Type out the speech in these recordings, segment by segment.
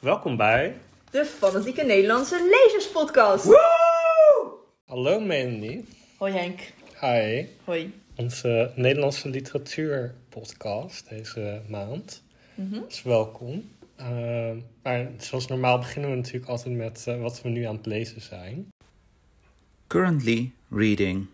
Welkom bij. De Fanatieke Nederlandse Lezerspodcast. Hallo Mandy. Hoi Henk. Hi. Hoi. Onze Nederlandse literatuurpodcast deze maand. Mhm. Dus welkom. Uh, maar zoals normaal beginnen we natuurlijk altijd met uh, wat we nu aan het lezen zijn. Currently reading.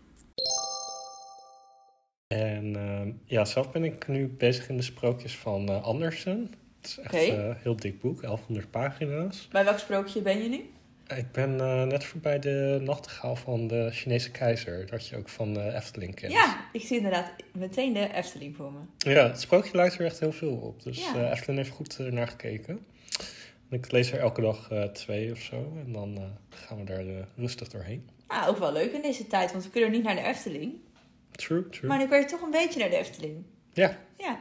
En uh, ja, zelf ben ik nu bezig in de sprookjes van uh, Andersen. Het is echt een heel dik boek, 1100 pagina's. Bij welk sprookje ben je nu? Ik ben eh, net voorbij de nachtegaal van de Chinese keizer, dat je ook van de Efteling kent. Ja, ik zie inderdaad meteen de Efteling voor me. Ja, het sprookje lijkt er echt heel veel op. Dus Ja. eh, Efteling heeft goed eh, naar gekeken. En ik lees er elke dag eh, twee of zo. En dan eh, gaan we daar eh, rustig doorheen. Ah, ook wel leuk in deze tijd, want we kunnen niet naar de Efteling. True, true. Maar nu kan je toch een beetje naar de Efteling. Ja, Ja.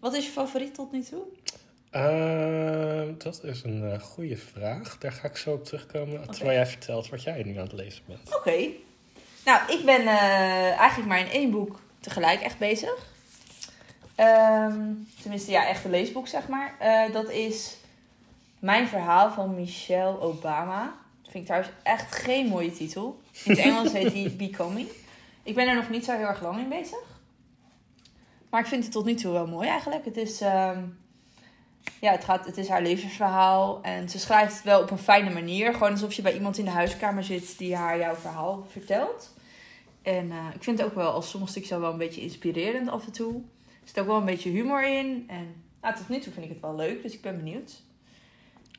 Wat is je favoriet tot nu toe? Eh, dat is een eh, goede vraag. Daar ga ik zo op terugkomen. Terwijl jij vertelt wat jij nu aan het lezen bent. Oké. Nou, ik ben eh, eigenlijk maar in één boek tegelijk echt bezig. Ehm, tenminste, ja, echt een leesboek, zeg maar. Eh, dat is Mijn Verhaal van Michelle Obama. Dat vind ik trouwens echt geen mooie titel. In het Engels heet die Becoming. Ik ben er nog niet zo heel erg lang in bezig. Maar ik vind het tot nu toe wel mooi eigenlijk. Het is, ehm, ja, het, gaat, het is haar levensverhaal. En ze schrijft het wel op een fijne manier. Gewoon alsof je bij iemand in de huiskamer zit die haar jouw verhaal vertelt. En eh, ik vind het ook wel als sommige stukjes wel een beetje inspirerend af en toe. Er zit ook wel een beetje humor in. En nou, tot nu toe vind ik het wel leuk, dus ik ben benieuwd.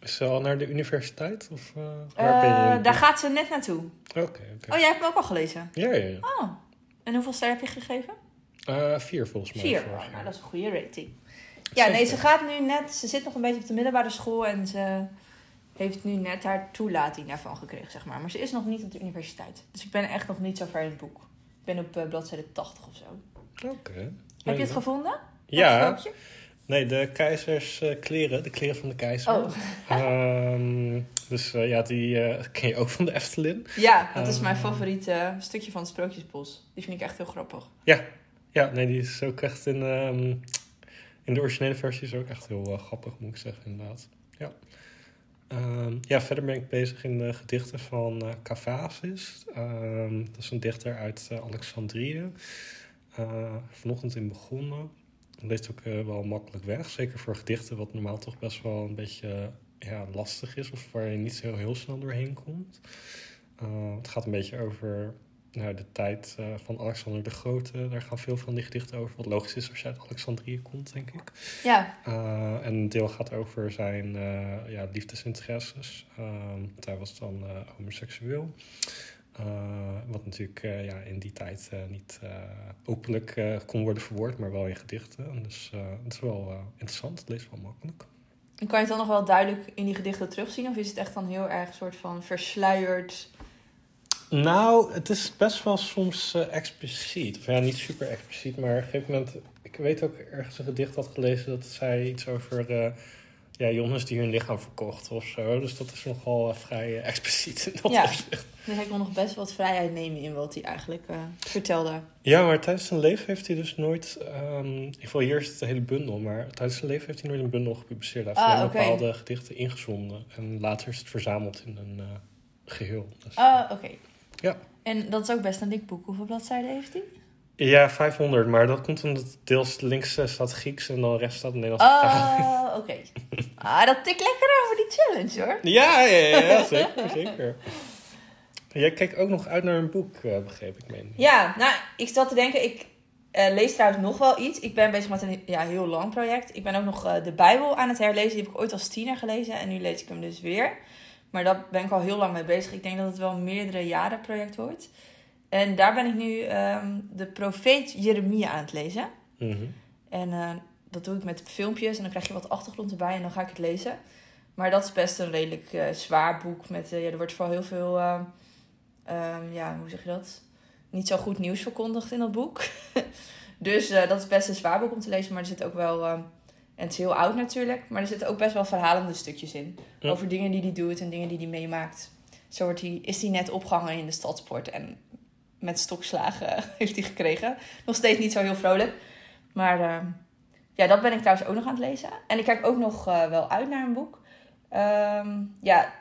Is ze al naar de universiteit? Of eh, waar ben je? in Eh, daar gaat ze net naartoe. Oké. Oh, jij hebt hem ook al gelezen? Ja, ja, ja. Oh. En hoeveel ster heb je gegeven? Vier volgens mij. Vier. Oh, nou, dat is een goede rating. Ja, nee, ze gaat nu net... Ze zit nog een beetje op de middelbare school en ze heeft nu net haar toelating daarvan gekregen, zeg maar. Maar ze is nog niet op de universiteit. Dus ik ben echt nog niet zo ver in het boek. Ik ben op eh, bladzijde 80 of zo. Oké. Heb je het gevonden? Ja, sprookje? nee, de keizers eh, kleren, de kleren van de keizer. Oh, Ehm, dus eh, ja, die eh, ken je ook van de Efteling. ja, dat is mijn Eh. favoriete stukje van het Sprookjesbos. Die vind ik echt heel grappig. Ja, ja nee, die is ook echt in, ehm, de originele versie is ook echt heel eh, grappig, moet ik zeggen, inderdaad. Ja. Ehm, ja, verder ben ik bezig in de gedichten van. Ehm, dat is een dichter uit eh, Alexandrië. Eh, vanochtend in begonnen. Leest ook wel makkelijk weg. Zeker voor gedichten, wat normaal toch best wel een beetje ja, lastig is. Of waar je niet zo heel snel doorheen komt. Het gaat een beetje over nou, de tijd eh, van Alexander de Grote. Daar gaan veel van die gedichten over. Wat logisch is als je uit Alexandrië komt, denk ik. Ja, Uh, en een deel gaat over zijn eh, ja, liefdesinteresses. Ehm, hij was dan eh, homoseksueel. Uh, wat natuurlijk eh, ja, in die tijd eh, niet eh, openlijk eh, kon worden verwoord, maar wel in gedichten. En Dus eh, het is wel eh, interessant, het leest wel makkelijk. en kan je het dan nog wel duidelijk in die gedichten terugzien? Of is het echt dan heel erg een soort van versluierd? Nou, het is best wel soms eh, expliciet. Of ja, niet super expliciet, maar op een gegeven moment... Ik weet ook ergens een gedicht had gelezen dat zei iets over... eh, ja, jongens die hun lichaam verkochten of zo. Dus dat is nogal eh, vrij expliciet in dat Ja. opzicht. Dus hij kon nog best wat vrijheid nemen in wat hij eigenlijk vertelde. Ja, maar tijdens zijn leven heeft hij dus nooit... ehm ik wil hier het een hele bundel, maar tijdens zijn leven heeft hij nooit een bundel gepubliceerd. Hij heeft Ah, bepaalde gedichten ingezonden. En later is het verzameld in een eh, geheel. Dus, Ah, oké. Ja. En dat is ook best een dik boek. Hoeveel bladzijden heeft hij? Ja, 500, maar dat komt omdat deels links eh, staat Grieks en dan rechts staat Nederlands. Oh, oké. Ah, dat tikt lekker over die challenge hoor. Ja, ja, ja, ja, zeker, zeker. Jij kijkt ook nog uit naar een boek, eh, begreep ik meen. Ja, nou, ik zat te denken, ik eh, lees trouwens nog wel iets. Ik ben bezig met een ja, heel lang project. Ik ben ook nog de Bijbel aan het herlezen. Die heb ik ooit als tiener gelezen en nu lees ik hem dus weer. Maar daar ben ik al heel lang mee bezig. Ik denk dat het wel een meerdere jaren project wordt. En daar ben ik nu ehm, de profeet Jeremia aan het lezen. Mhm. En eh, dat doe ik met filmpjes en dan krijg je wat achtergrond erbij en dan ga ik het lezen. Maar dat is best een redelijk eh, zwaar boek. Met, eh, ja, er wordt vooral heel veel, eh, ehm, ja, hoe zeg je dat? Niet zo goed nieuws verkondigd in dat boek. dus dat is best een zwaar boek om te lezen. Maar er zit ook wel, ehm, en het is heel oud natuurlijk, maar er zitten ook best wel verhalende stukjes in. Ja. Over dingen die hij doet en dingen die hij meemaakt. Zo wordt hij, is hij net opgehangen in de stadsport en met stokslagen heeft hij gekregen. Nog steeds niet zo heel vrolijk. Maar ehm, ja, dat ben ik trouwens ook nog aan het lezen. En ik kijk ook nog eh, wel uit naar een boek. Ehm, ja,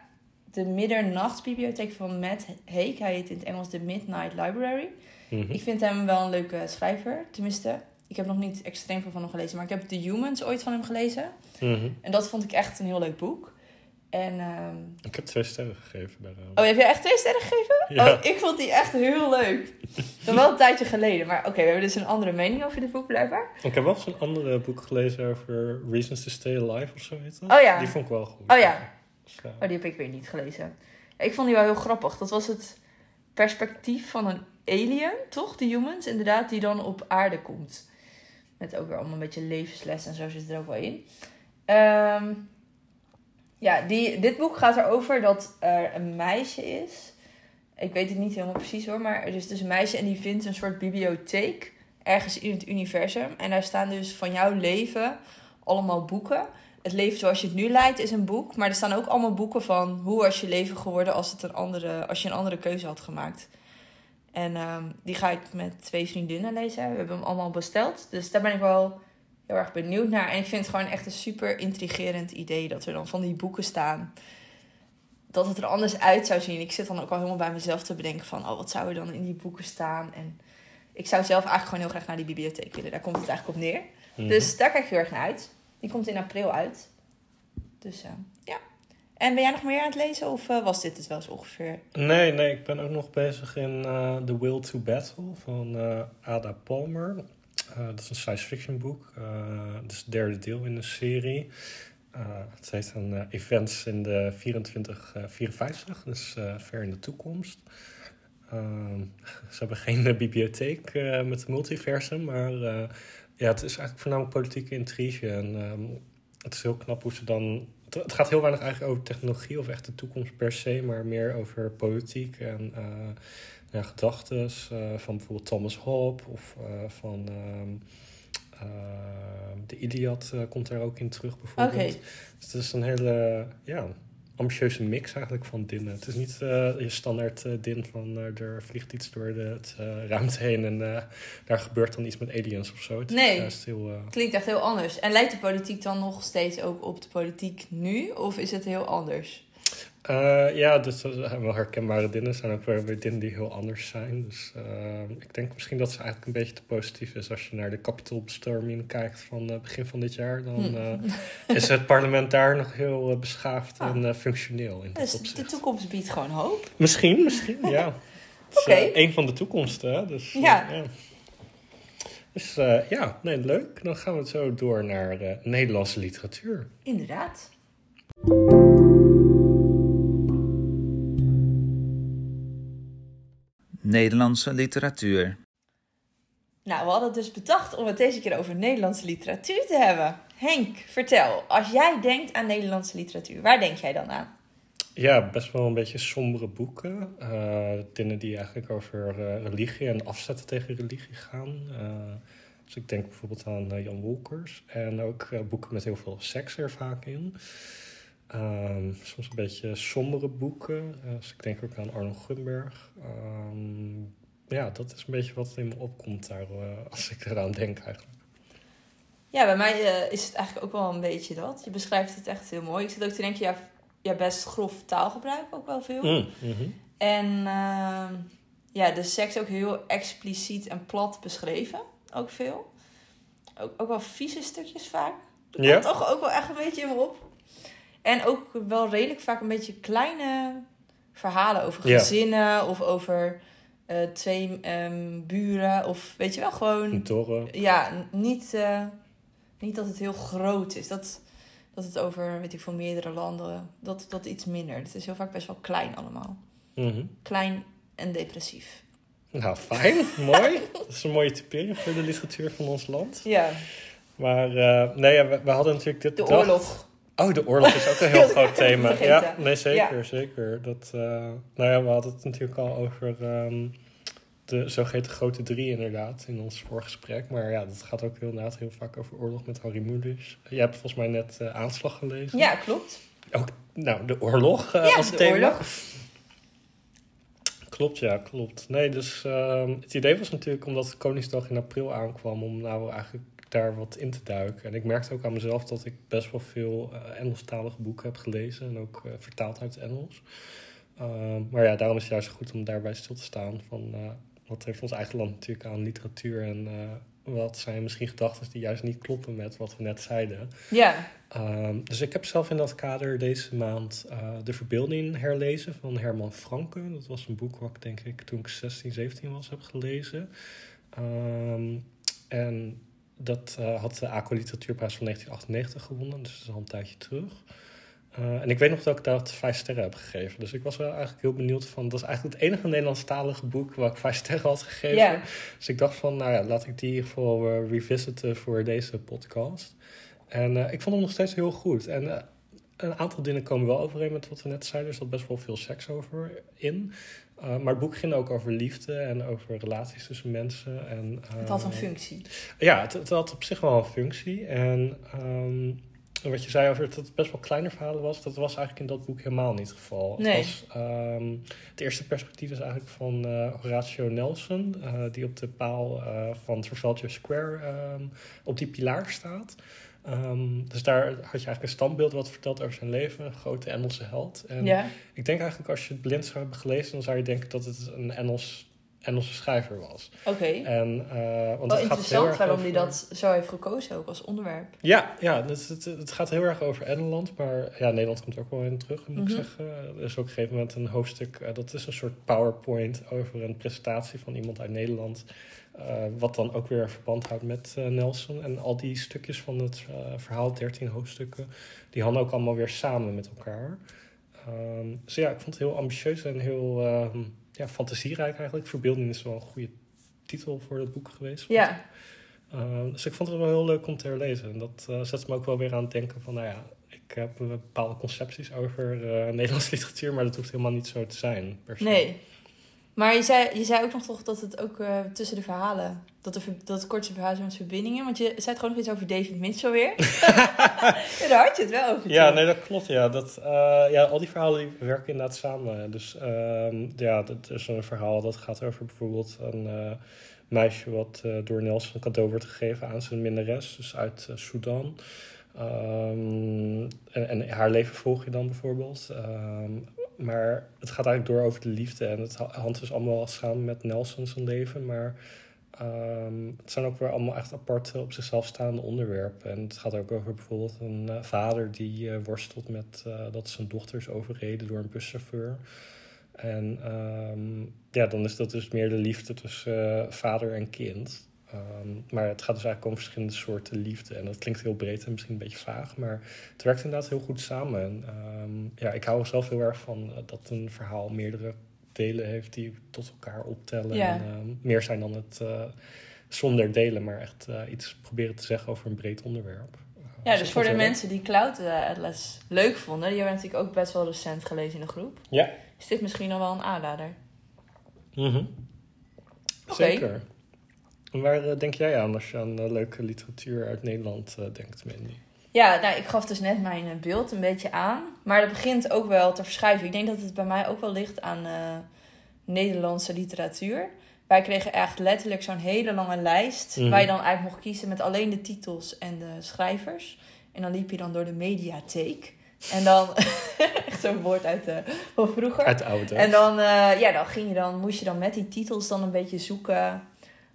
de Middernachtsbibliotheek van Matt Haig. Hij heet in het Engels de Midnight Library. Mhm. Ik vind hem wel een leuke schrijver, tenminste. Ik heb nog niet extreem veel van hem gelezen, maar ik heb The Humans ooit van hem gelezen. Mhm. En dat vond ik echt een heel leuk boek. En, ehm, Ik heb twee sterren gegeven bij de... Oh, heb je echt twee sterren gegeven? Ja. Oh, ik vond die echt heel leuk. Dat wel een tijdje geleden. Maar oké, we hebben dus een andere mening over dit boek blijkbaar. Ik heb wel eens een andere boek gelezen over Reasons to Stay Alive of zo heet dat. Oh ja. Die vond ik wel goed. Oh ja. Dus, ja. Oh, die heb ik weer niet gelezen. Ik vond die wel heel grappig. Dat was het perspectief van een alien, toch? De humans, inderdaad, die dan op aarde komt. Met ook weer allemaal een beetje levensles en zo zit er ook wel in. Ehm, ja, die, dit boek gaat erover dat er een meisje is. Ik weet het niet helemaal precies hoor, maar er is dus een meisje en die vindt een soort bibliotheek ergens in het universum. En daar staan dus van jouw leven allemaal boeken. Het leven zoals je het nu leidt is een boek, maar er staan ook allemaal boeken van hoe was je leven geworden als, het een andere, als je een andere keuze had gemaakt. En ehm, die ga ik met twee vriendinnen lezen. We hebben hem allemaal besteld. Dus daar ben ik wel heel erg benieuwd naar. En ik vind het gewoon echt een super intrigerend idee dat er dan van die boeken staan. Dat het er anders uit zou zien. Ik zit dan ook al helemaal bij mezelf te bedenken van... oh, wat zou er dan in die boeken staan? En ik zou zelf eigenlijk gewoon heel graag naar die bibliotheek willen. Daar komt het eigenlijk op neer. Mhm. Dus daar kijk ik heel erg naar uit. Die komt in april uit. Dus ja. En ben jij nog meer aan het lezen? Of eh, was dit het wel zo ongeveer? Nee, nee, ik ben ook nog bezig in eh, The Will to Battle van eh, Ada Palmer. Dat is een science fiction boek. Het is het derde deel in de serie. Het heet eh, Events in de 2454, dus ver in de toekomst. Ehm, ze hebben geen bibliotheek met het multiversum, maar ja, het is eigenlijk voornamelijk politieke intrige. En ehm, het is heel knap hoe ze dan. Het, gaat heel weinig eigenlijk over technologie of echt de toekomst per se, maar meer over politiek en eh ja, gedachten van bijvoorbeeld Thomas Hobbes of eh, van. ehm, ehm, de Iliad eh, komt daar ook in terug bijvoorbeeld. Oké. Dus het is een hele ja, ambitieuze mix eigenlijk van dinnen. Het is niet eh, je standaard eh, din van eh, er vliegt iets door de het, ruimte heen en daar gebeurt dan iets met aliens of zo. Het Nee. is heel... Klinkt echt heel anders. En lijkt de politiek dan nog steeds ook op de politiek nu? Of is het heel anders? Eh, ja, dus dat zijn wel herkenbare dingen. Er zijn ook weer dingen die heel anders zijn. Dus eh, ik denk misschien dat ze eigenlijk een beetje te positief is. Als je naar de kapitoolbestorming kijkt van eh, begin van dit jaar... dan Hm. eh, is het parlement daar nog heel eh, beschaafd Ah. en eh, functioneel in Dus de opzicht. toekomst biedt gewoon hoop. Misschien, misschien, ja. Oké. eh, een van de toekomsten, hè? Dus, eh, Ja. Dus eh, ja, nee, leuk. Dan gaan we zo door naar eh, Nederlandse literatuur. Inderdaad. Nederlandse literatuur. Nou, we hadden dus bedacht om het deze keer over Nederlandse literatuur te hebben. Henk, vertel. Als jij denkt aan Nederlandse literatuur, waar denk jij dan aan? Ja, best wel een beetje sombere boeken. eh, dingen die eigenlijk over eh, religie en afzetten tegen religie gaan. Eh, dus ik denk bijvoorbeeld aan Jan Wolkers. En ook boeken met heel veel seks er vaak in. Ehm, soms een beetje sombere boeken. Dus ik denk ook aan Arno Gunberg. Ehm, ja, dat is een beetje wat in me opkomt daar, eh, als ik eraan denk eigenlijk. Ja, bij mij eh, is het eigenlijk ook wel een beetje dat. Je beschrijft het echt heel mooi. Ik zit ook te denken, ja, ja best grof taalgebruik ook wel veel. Mm, mhm. En ehm, ja, de seks ook heel expliciet en plat beschreven. Ook veel. Ook, ook wel vieze stukjes vaak. Dat Ja. komt toch ook wel echt een beetje in me op. En ook wel redelijk vaak een beetje kleine verhalen over Ja. gezinnen of over eh, twee ehm, buren. Of weet je wel, gewoon Dorre. ja, niet, eh, niet dat het heel groot is. Dat, dat het over, weet ik veel, meerdere landen, dat, dat iets minder. Het is heel vaak best wel klein allemaal. Mhm. Klein en depressief. Nou, fijn. Mooi. Dat is een mooie typering voor de literatuur van ons land. Ja, Maar eh, nee, we, we hadden natuurlijk dit de oorlog. Oh, de oorlog is ook een heel groot thema. Ja, nee, zeker, Ja. zeker. Dat, eh, nou ja, we hadden het natuurlijk al over ehm, de zogeheten grote drie inderdaad in ons voorgesprek. Maar ja, dat gaat ook heel, inderdaad heel vaak over oorlog met Harry Mulisch. Jij hebt volgens mij net eh, Aanslag gelezen. Ja, klopt. Ook, nou, de oorlog eh, ja, als de thema. oorlog. Klopt, ja, klopt. Nee, dus ehm, het idee was natuurlijk omdat Koningsdag in april aankwam om nou eigenlijk daar wat in te duiken. En ik merkte ook aan mezelf dat ik best wel veel uh, Engelstalige boeken heb gelezen. En ook uh, vertaald uit het Engels. Ehm, maar ja, daarom is het juist goed om daarbij stil te staan. Van, wat heeft ons eigen land natuurlijk aan literatuur en wat zijn misschien gedachten die juist niet kloppen met wat we net zeiden. Ja. Um, dus ik heb zelf in dat kader deze maand uh, De Verbeelding herlezen van Herman Franke. Dat was een boek wat ik denk ik toen ik 16, 17 was heb gelezen. Um, en dat uh, had de ACO Literatuurprijs van 1998 gewonnen, dus dat is al een tijdje terug. Uh, en ik weet nog dat ik dat vijf sterren heb gegeven. Dus ik was wel eigenlijk heel benieuwd van... Dat is eigenlijk het enige Nederlandstalige boek waar ik vijf sterren had gegeven. Yeah. Dus ik dacht van, nou ja, laat ik die in ieder geval uh, revisiten voor deze podcast. En uh, ik vond hem nog steeds heel goed. En een aantal dingen komen wel overeen met wat we net zeiden. Er zat best wel veel seks over in. Maar het boek ging ook over liefde en over relaties tussen mensen. En, het had een functie. Ja, het, het, had op zich wel een functie. En... Um, wat je zei over dat het best wel kleine verhalen was, dat was eigenlijk in dat boek helemaal niet het geval. Nee. Het, was, um, het eerste perspectief is eigenlijk van uh, Horatio Nelson, die op de paal van Trafalgar Square um, op die pilaar staat. Um, dus daar had je eigenlijk een standbeeld wat vertelt over zijn leven, een grote Engelse held. En ja. ik denk eigenlijk als je het blind zou hebben gelezen, dan zou je denken dat het een Engels Engelse schrijver was. Oké. Okay. En, uh, want Wel het interessant gaat waarom hij dat zo heeft gekozen ook als onderwerp. Ja, ja het, het, het, gaat heel erg over Engeland, maar ja, Nederland komt ook wel in terug, moet Mhm. ik zeggen. Er is ook op een gegeven moment een hoofdstuk, uh, dat is een soort PowerPoint over een presentatie van iemand uit Nederland. Uh, wat dan ook weer verband houdt met uh, Nelson. En al die stukjes van het uh, verhaal, 13 hoofdstukken, die hangen ook allemaal weer samen met elkaar. Um, dus ja, ik vond het heel ambitieus en heel uh, ja, fantasierijk eigenlijk. Verbeelding is wel een goede titel voor het boek geweest. Ja. Uh, dus ik vond het wel heel leuk om te herlezen. En dat uh, zet me ook wel weer aan het denken van, nou ja, ik heb bepaalde concepties over uh, Nederlandse literatuur, maar dat hoeft helemaal niet zo te zijn. Per se. Nee. Maar je zei, je zei ook nog toch dat het ook uh, tussen de verhalen, dat, er, dat het kortste verhalen met verbindingen, want je zei het gewoon nog iets over David Mitchell weer. ja, daar had je het wel over. Ja, nee, dat klopt. Ja, dat, uh, ja al die verhalen die werken inderdaad samen. Dus uh, ja, dat is een verhaal dat gaat over bijvoorbeeld een uh, meisje wat door Nelson een cadeau wordt gegeven aan zijn minnares, dus uit Sudan. Um, en, en, haar leven volg je dan bijvoorbeeld. Um, maar het gaat eigenlijk door over de liefde. En het hangt dus allemaal samen met Nelson zijn leven. Maar um, het zijn ook weer allemaal echt aparte op zichzelf staande onderwerpen. En het gaat ook over bijvoorbeeld een uh, vader die uh, worstelt met uh, dat zijn dochter is overreden door een buschauffeur. En um, ja, dan is dat dus meer de liefde tussen vader en kind. Um, maar het gaat dus eigenlijk om verschillende soorten liefde. En dat klinkt heel breed en misschien een beetje vaag. Maar het werkt inderdaad heel goed samen. En, um, ja, ik hou zelf heel erg van uh, dat een verhaal meerdere delen heeft die tot elkaar optellen. Ja. En um, meer zijn dan het uh, zonder delen, maar echt uh, iets proberen te zeggen over een breed onderwerp. Ja, dus voor de mensen die Cloud Atlas leuk vonden, die hebben natuurlijk ook best wel recent gelezen in de groep. Ja. Is dit misschien al wel een aanrader? Mm -hmm. Okay. Waar uh, denk jij aan als je aan uh, leuke literatuur uit Nederland uh, denkt, Mandy? Ja, nou, ik gaf dus net mijn beeld een beetje aan. Maar dat begint ook wel te verschuiven. Ik denk dat het bij mij ook wel ligt aan Nederlandse literatuur. Wij kregen echt letterlijk zo'n hele lange lijst. Mhm. Mm. Waar je dan uit mocht kiezen met alleen de titels en de schrijvers. En dan liep je dan door de mediatheek. En dan, echt zo'n woord uit de, van vroeger. Uit de oude. En dan, ja, dan, ging je dan, moest je dan met die titels dan een beetje zoeken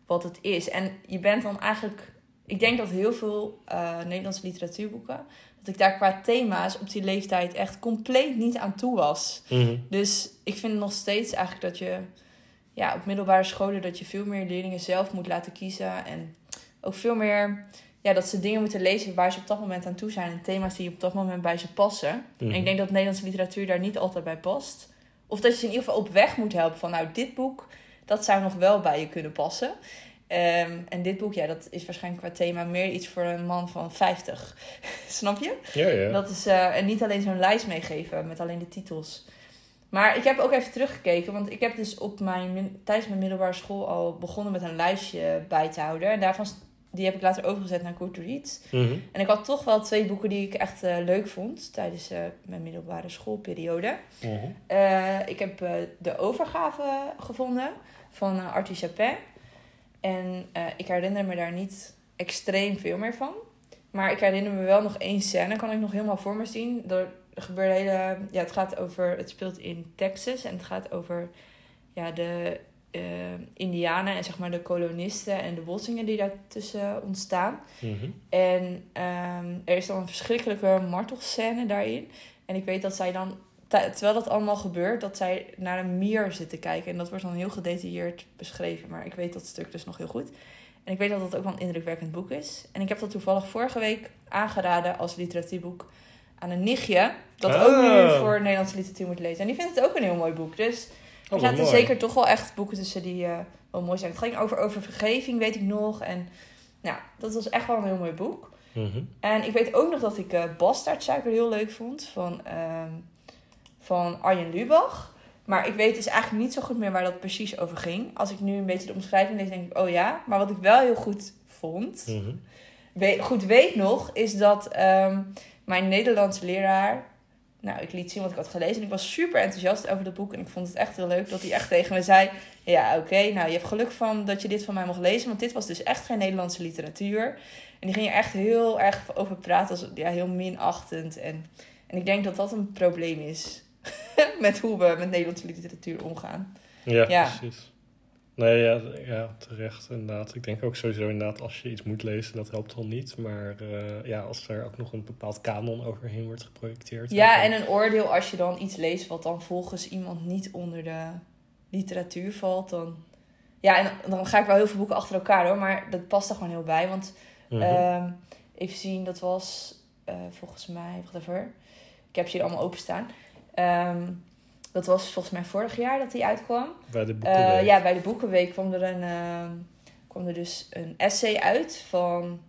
wat het is. En je bent dan eigenlijk... Ik denk dat heel veel uh, Nederlandse literatuurboeken... dat ik daar qua thema's op die leeftijd echt compleet niet aan toe was. Mm -hmm. Dus ik vind nog steeds eigenlijk dat je... Ja, op middelbare scholen dat je veel meer leerlingen zelf moet laten kiezen. En ook veel meer... Ja, dat ze dingen moeten lezen waar ze op dat moment aan toe zijn. En thema's die op dat moment bij ze passen. Mm Mhm. -hmm. En ik denk dat Nederlandse literatuur daar niet altijd bij past. Of dat je ze in ieder geval op weg moet helpen van... Nou, dit boek dat zou nog wel bij je kunnen passen. Um, en dit boek, ja, dat is waarschijnlijk qua thema meer iets voor een man van 50. Snap je? Ja, ja. Dat is, uh, en niet alleen zo'n lijst meegeven met alleen de titels. Maar ik heb ook even teruggekeken, want ik heb dus op mijn, tijdens mijn middelbare school al begonnen met een lijstje bij te houden. En daarvan, die heb ik later overgezet naar Good to Read. Mm -hmm. En ik had toch wel twee boeken die ik echt uh, leuk vond tijdens uh, mijn middelbare schoolperiode. Mm -hmm. ik heb De Overgave gevonden van uh, Arthur Chapin. En uh, ik herinner me daar niet extreem veel meer van. Maar ik herinner me wel nog één scène, kan ik nog helemaal voor me zien. Er, gebeurde hele. Ja, het gaat over. Het speelt in Texas en het gaat over ja, de eh, Indianen en zeg maar de kolonisten en de botsingen die daartussen ontstaan. Mhm. En ehm, er is dan een verschrikkelijke martelscène daarin. En ik weet dat zij dan, terwijl dat allemaal gebeurt, dat zij naar een mier zitten kijken. En dat wordt dan heel gedetailleerd beschreven. Maar ik weet dat stuk dus nog heel goed. En ik weet dat dat ook wel een indrukwekkend boek is. En ik heb dat toevallig vorige week aangeraden als literatuurboek aan een nichtje. Dat ook nu Oh. voor Nederlandse literatuur moet lezen. En die vindt het ook een heel mooi boek. Dus Oh, er zaten zeker toch wel echt boeken tussen die eh, wel mooi zijn. Het ging over, over vergeving, weet ik nog. En nou, dat was echt wel een heel mooi boek. Mhm. En ik weet ook nog dat ik eh Bastardsuiker heel leuk vond van, ehm, van Arjen Lubach. Maar ik weet dus eigenlijk niet zo goed meer waar dat precies over ging. Als ik nu een beetje de omschrijving lees, denk ik, oh ja. Maar wat ik wel heel goed vond, Mhm. goed weet nog, is dat ehm, mijn Nederlandse leraar... Nou, ik liet zien wat ik had gelezen. En ik was super enthousiast over dat boek. En ik vond het echt heel leuk dat hij echt tegen me zei... Ja, oké, nou, je hebt geluk van dat je dit van mij mocht lezen. Want dit was dus echt geen Nederlandse literatuur. En die ging er echt heel erg over praten. Als, ja, heel minachtend. En, en ik denk dat dat een probleem is. met hoe we met Nederlandse literatuur omgaan. Ja, Ja. precies. Nee, ja, ja, terecht inderdaad. Ik denk ook sowieso inderdaad als je iets moet lezen, dat helpt al niet. Maar eh, ja, als er ook nog een bepaald kanon overheen wordt geprojecteerd. Ja, en een oordeel als je dan iets leest wat dan volgens iemand niet onder de literatuur valt, dan... Ja, en dan ga ik wel heel veel boeken achter elkaar hoor, maar dat past er gewoon heel bij. Want Mhm. ehm, even zien, dat was eh, volgens mij, wacht even, ik heb ze hier allemaal openstaan. Ehm dat was volgens mij vorig jaar dat die uitkwam. Bij de Eh, boeken. ja, bij de Boekenweek kwam er, een, ehm, kwam er dus een essay uit van...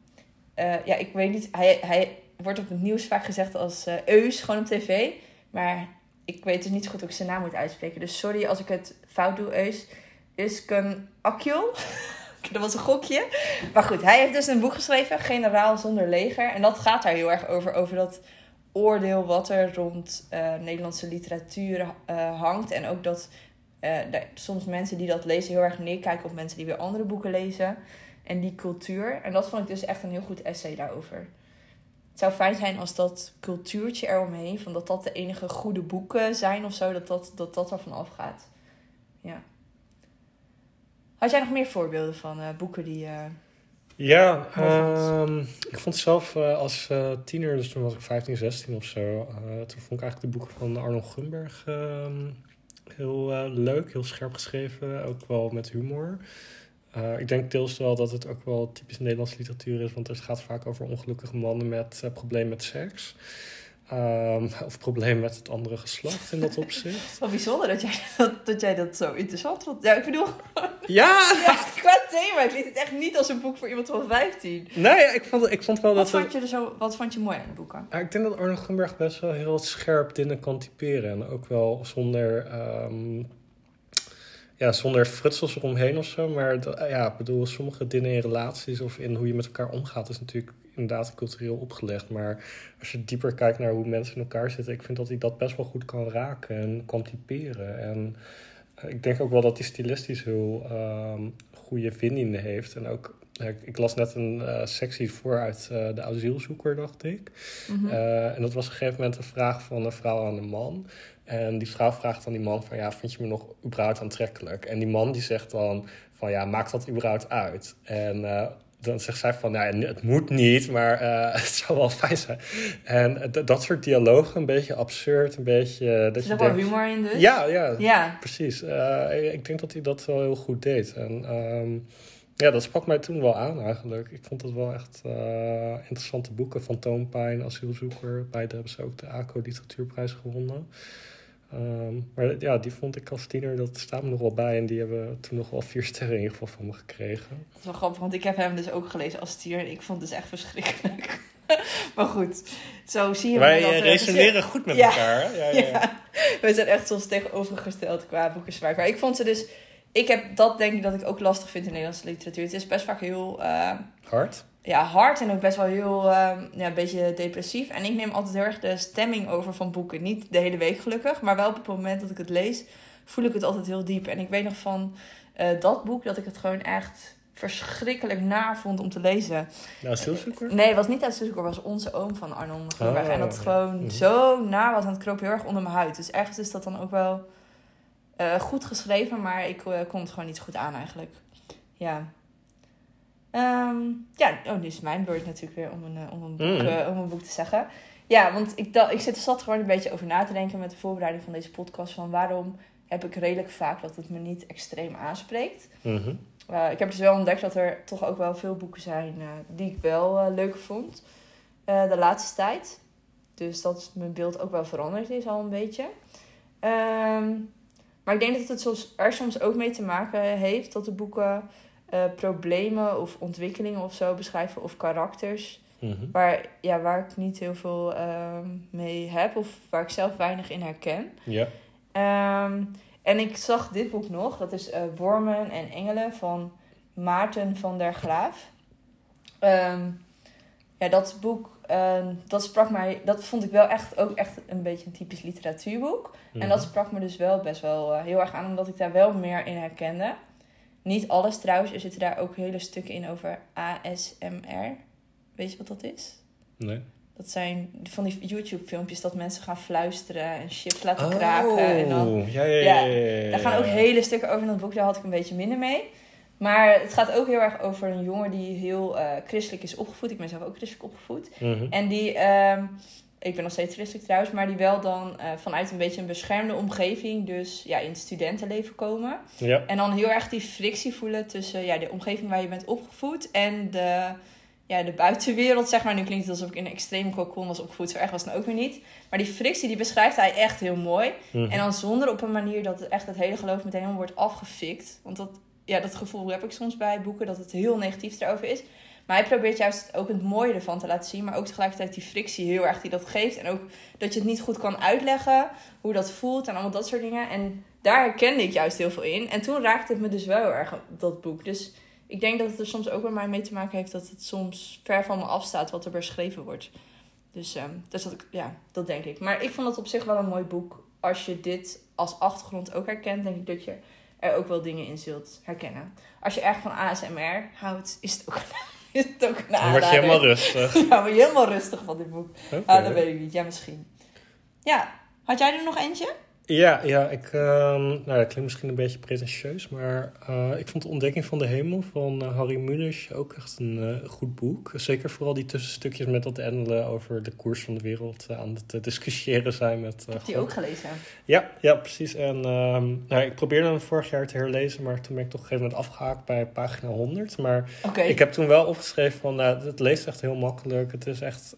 eh, ja, ik weet niet, hij, hij wordt op het nieuws vaak gezegd als eh, Eus, gewoon op tv. Maar ik weet dus niet zo goed hoe ik zijn naam moet uitspreken. Dus sorry als ik het fout doe, Eus. Usken Akjol. dat was een gokje. Maar goed, hij heeft dus een boek geschreven, Generaal zonder leger. En dat gaat daar heel erg over, over dat oordeel wat er rond eh, Nederlandse literatuur eh, hangt. En ook dat eh, soms mensen die dat lezen heel erg neerkijken op mensen die weer andere boeken lezen. En die cultuur. En dat vond ik dus echt een heel goed essay daarover. Het zou fijn zijn als dat cultuurtje eromheen, van dat dat de enige goede boeken zijn of zo, dat dat, dat, dat er vanaf gaat. Ja. Had jij nog meer voorbeelden van boeken die. Ja, ehm, ik vond zelf eh, als eh, tiener, dus toen was ik 15, 16 of zo, eh, toen vond ik eigenlijk de boeken van Arnold Grunberg ehm, heel leuk, heel scherp geschreven, ook wel met humor. Ik denk deels wel dat het ook wel typisch Nederlandse literatuur is, want het gaat vaak over ongelukkige mannen met problemen met seks. Ehm, of problemen met het andere geslacht in dat opzicht. Wel bijzonder dat jij dat, dat jij dat zo interessant vond. Ja, ik bedoel, ja! ja, qua thema. Ik liet het echt niet als een boek voor iemand van 15. Nee, ik vond, ik vond wel Wat dat... vond je, er zo, wat vond je mooi aan de boeken? Ja, ik denk dat Arno Grunberg best wel heel scherp dingen kan typeren. En ook wel zonder, ehm, ja, zonder frutsels eromheen of zo. Maar ja, ik bedoel, sommige dingen in relaties of in hoe je met elkaar omgaat... is natuurlijk inderdaad cultureel opgelegd. Maar als je dieper kijkt naar hoe mensen in elkaar zitten... ik vind dat hij dat best wel goed kan raken en kan typeren. En eh, ik denk ook wel dat hij stilistisch heel ehm, goede vindingen heeft. En ook, ja, ik, ik las net een eh, sectie voor uit eh, de asielzoeker, dacht ik. Mhm. Eh, en dat was op een gegeven moment een vraag van een vrouw aan een man. En die vrouw vraagt aan die man van, ja, vind je me nog überhaupt aantrekkelijk? En die man die zegt dan van, ja, maakt dat überhaupt uit? En eh, dan zegt zij van, nou, ja, het moet niet, maar eh, het zou wel fijn zijn. En dat soort dialogen, een beetje absurd, een beetje... eh, dat Er zit wel denkt- humor in dus. Ja, ja, Ja. precies. Eh, ik denk dat hij dat wel heel goed deed. En ehm, ja, dat sprak mij toen wel aan eigenlijk. Ik vond het wel echt interessante boeken. Van Toompijn, Asielzoeker. Beide hebben ze ook de ACO Literatuurprijs gewonnen. Ehm, maar ja, die vond ik als tiener, dat staan me nog wel bij. En die hebben toen nog wel vier sterren in ieder geval van me gekregen. Dat is wel grappig, want ik heb hem dus ook gelezen als tier. En ik vond het dus echt verschrikkelijk. maar goed, zo zie je Wij eh, dat er resoneren goed met Ja. elkaar. hè? Ja, ja, ja. Ja, we zijn echt soms tegenovergesteld qua boekensmaak. Maar ik vond ze dus... Ik heb dat denk ik dat ik ook lastig vind in Nederlandse literatuur. Het is best vaak heel eh, Hard. Ja, hard en ook best wel heel eh, ja, een beetje depressief. En ik neem altijd heel erg de stemming over van boeken. Niet de hele week gelukkig, maar wel op het moment dat ik het lees, voel ik het altijd heel diep. En ik weet nog van eh, dat boek dat ik het gewoon echt verschrikkelijk naar vond om te lezen. Nou? Nee, het was niet asielzoeker, het was onze oom van Arnon Groenberg. Oh, en dat het gewoon Mhm. zo naar was en het kroop heel erg onder mijn huid. Dus ergens is dat dan ook wel eh, goed geschreven, maar ik eh, kon het gewoon niet goed aan eigenlijk. Ja. Ehm, ja, oh, nu is mijn beurt natuurlijk weer om een, eh, om een, boek, Mhm. eh, om een boek te zeggen. Ja, want ik, dacht, ik zit er zat gewoon een beetje over na te denken met de voorbereiding van deze podcast. Van waarom heb ik redelijk vaak dat het me niet extreem aanspreekt. Mhm. Uh, ik heb dus wel ontdekt dat er toch ook wel veel boeken zijn uh, die ik wel leuk vond de laatste tijd. Dus dat mijn beeld ook wel veranderd is al een beetje. Um, maar ik denk dat het soms, er soms ook mee te maken heeft dat de boeken uh, problemen of ontwikkelingen of zo beschrijven of karakters. Mhm. Waar, ja, waar ik niet heel veel um, mee heb of waar ik zelf weinig in herken. Ja. Um, en ik zag dit boek nog, dat is uh, Wormen en Engelen van Maarten van der Graaf. Um, ja, dat boek, dat sprak mij, dat vond ik wel echt ook echt een beetje een typisch literatuurboek. Mhm. En dat sprak me dus wel best wel uh, heel erg aan, omdat ik daar wel meer in herkende. Niet alles trouwens, er zitten daar ook hele stukken in over ASMR. Weet je wat dat is? Nee. Dat zijn van die YouTube-filmpjes dat mensen gaan fluisteren en chips laten Oh, kraken. En dan, ja, ja, ja. ja, daar gaan ook hele stukken over in dat boek. Daar had ik een beetje minder mee. Maar het gaat ook heel erg over een jongen die heel uh, christelijk is opgevoed. Ik ben zelf ook christelijk opgevoed. Mhm. En die, uh, ik ben nog steeds christelijk trouwens, maar die wel dan uh, vanuit een beetje een beschermde omgeving, dus ja, in het studentenleven komen. Ja. En dan heel erg die frictie voelen tussen ja, de omgeving waar je bent opgevoed en de, ja, de buitenwereld, zeg maar. Nu klinkt het alsof ik in een extreme cocon was opgevoed, zo erg was het ook weer niet. Maar die frictie, die beschrijft hij echt heel mooi. Mhm. En dan zonder op een manier dat het echt het hele geloof meteen helemaal wordt afgefikt. Want dat, ja, dat gevoel heb ik soms bij boeken, dat het heel negatief erover is. Maar hij probeert juist ook het mooie ervan te laten zien. Maar ook tegelijkertijd die frictie heel erg die dat geeft. En ook dat je het niet goed kan uitleggen. Hoe dat voelt en allemaal dat soort dingen. En daar herkende ik juist heel veel in. En toen raakte het me dus wel heel erg, dat boek. Dus ik denk dat het er soms ook bij mij mee te maken heeft... dat het soms ver van me afstaat wat er beschreven wordt. Dus, um, dus dat, ja, dat denk ik. Maar ik vond het op zich wel een mooi boek. Als je dit als achtergrond ook herkent, denk ik dat je er ook wel dingen in zult herkennen. Als je erg van ASMR houdt, is het ook, is het ook een Dan aanrader. word je helemaal rustig. Ja, word je helemaal rustig van dit boek. Oké. Ah, dat weet ik niet. Ja, misschien. Ja, had jij er nog eentje? Ja, ja ik, ehm, nou, dat klinkt misschien een beetje pretentieus, maar eh, ik vond De Ontdekking van de Hemel van eh, Harry Mulisch ook echt een eh, goed boek. Zeker vooral die tussenstukjes met dat Endelen over de koers van de wereld aan het discussiëren zijn met... Heb die God. ook gelezen? Ja, ja, precies. En ehm, nou, ik probeerde hem vorig jaar te herlezen, maar toen ben ik toch op een gegeven moment afgehaakt bij pagina 100. Maar ik heb toen wel opgeschreven van, nou, het leest echt heel makkelijk. Het is echt,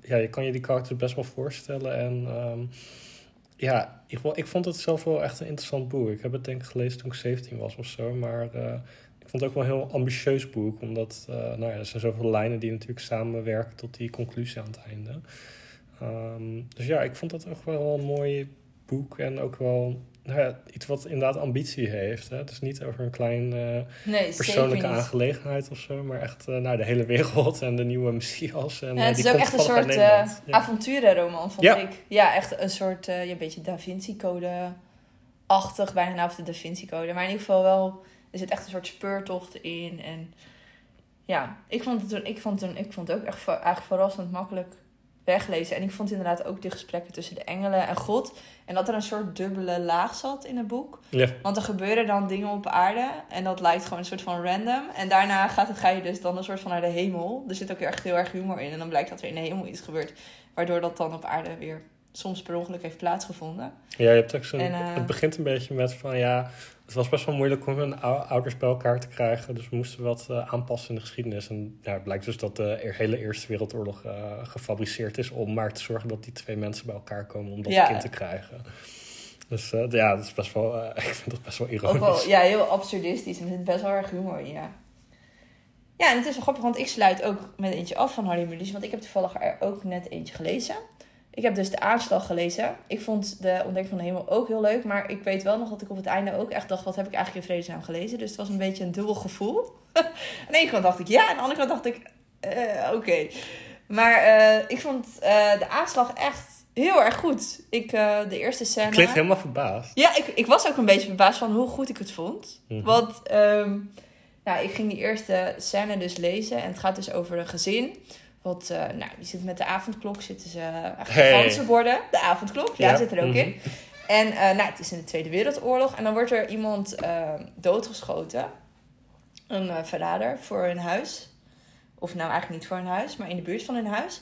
ja, je kan je die karakters best wel voorstellen. En ehm, ja, ik, ik vond het zelf wel echt een interessant boek. Ik heb het denk ik gelezen toen ik 17 was of zo. Maar eh, ik vond het ook wel een heel ambitieus boek. Omdat, eh, nou ja, er zijn zoveel lijnen die natuurlijk samenwerken tot die conclusie aan het einde. Ehm, dus ja, ik vond dat ook wel een mooi boek. En ook wel nou ja, iets wat inderdaad ambitie heeft. Hè? Het is niet over een klein eh, Nee, persoonlijke aangelegenheid of zo. Maar echt eh, nou, de hele wereld en de nieuwe Messias. En, Ja, eh, het die is ook echt een soort. Ja. avonturenroman, vond Ja. ik. Ja, echt een soort, ja, een beetje Da Vinci-code-achtig, bijna nou of de Da Vinci-code. Maar in ieder geval wel, er zit echt een soort speurtocht in. En ja, ik vond het, toen, ik vond het, toen- ik vond het ook echt eigenlijk verrassend makkelijk weglezen. En ik vond inderdaad ook de gesprekken tussen de engelen en God. En dat er een soort dubbele laag zat in het boek. Ja. Want er gebeuren dan dingen op aarde. En dat lijkt gewoon een soort van random. En daarna gaat, ga je dus dan een soort van naar de hemel. Er zit ook echt heel erg humor in. En dan blijkt dat er in de hemel iets gebeurt. Waardoor dat dan op aarde weer soms per ongeluk heeft plaatsgevonden. Ja, je hebt ook zo'n... En, eh, Het begint een beetje met van ja... Het was best wel moeilijk om hun ou- ouders bij elkaar te krijgen. Dus we moesten wat eh, aanpassen in de geschiedenis. En ja, het blijkt dus dat de e- hele Eerste Wereldoorlog eh, gefabriceerd is... om maar te zorgen dat die twee mensen bij elkaar komen om dat Ja. kind te krijgen. Dus eh, ja, dat is best wel... ik vind dat best wel ironisch. wel ja, heel absurdistisch. En er zit best wel erg humor in, ja. Ja, en het is wel grappig, want ik sluit ook met eentje af van Harry Mulisch. Want ik heb toevallig er ook net eentje gelezen. Ik heb dus de aanslag gelezen. Ik vond de Ontdekking van de Hemel ook heel leuk. Maar ik weet wel nog dat ik op het einde ook echt dacht... wat heb ik eigenlijk in vredesnaam gelezen? Dus het was een beetje een dubbel gevoel. aan de ene kant dacht ik ja, aan de andere kant dacht ik... eh, oké. Maar eh, ik vond eh, de aanslag echt heel erg goed. Ik, de eerste scène... Klinkt helemaal verbaasd. Ja, ik, ik was ook een beetje verbaasd van hoe goed ik het vond. Mhm. Want Nou, ik ging die eerste scène dus lezen. En het gaat dus over een gezin. Wat, eh, nou, die zit met de avondklok. Zitten ze Hey. gigantische borden. De avondklok, ja, Ja, zit er ook mhm. in. En eh, nou, het is in de Tweede Wereldoorlog. En dan wordt er iemand eh, doodgeschoten. Een eh, verrader voor hun huis. Of nou eigenlijk niet voor hun huis, maar in de buurt van hun huis.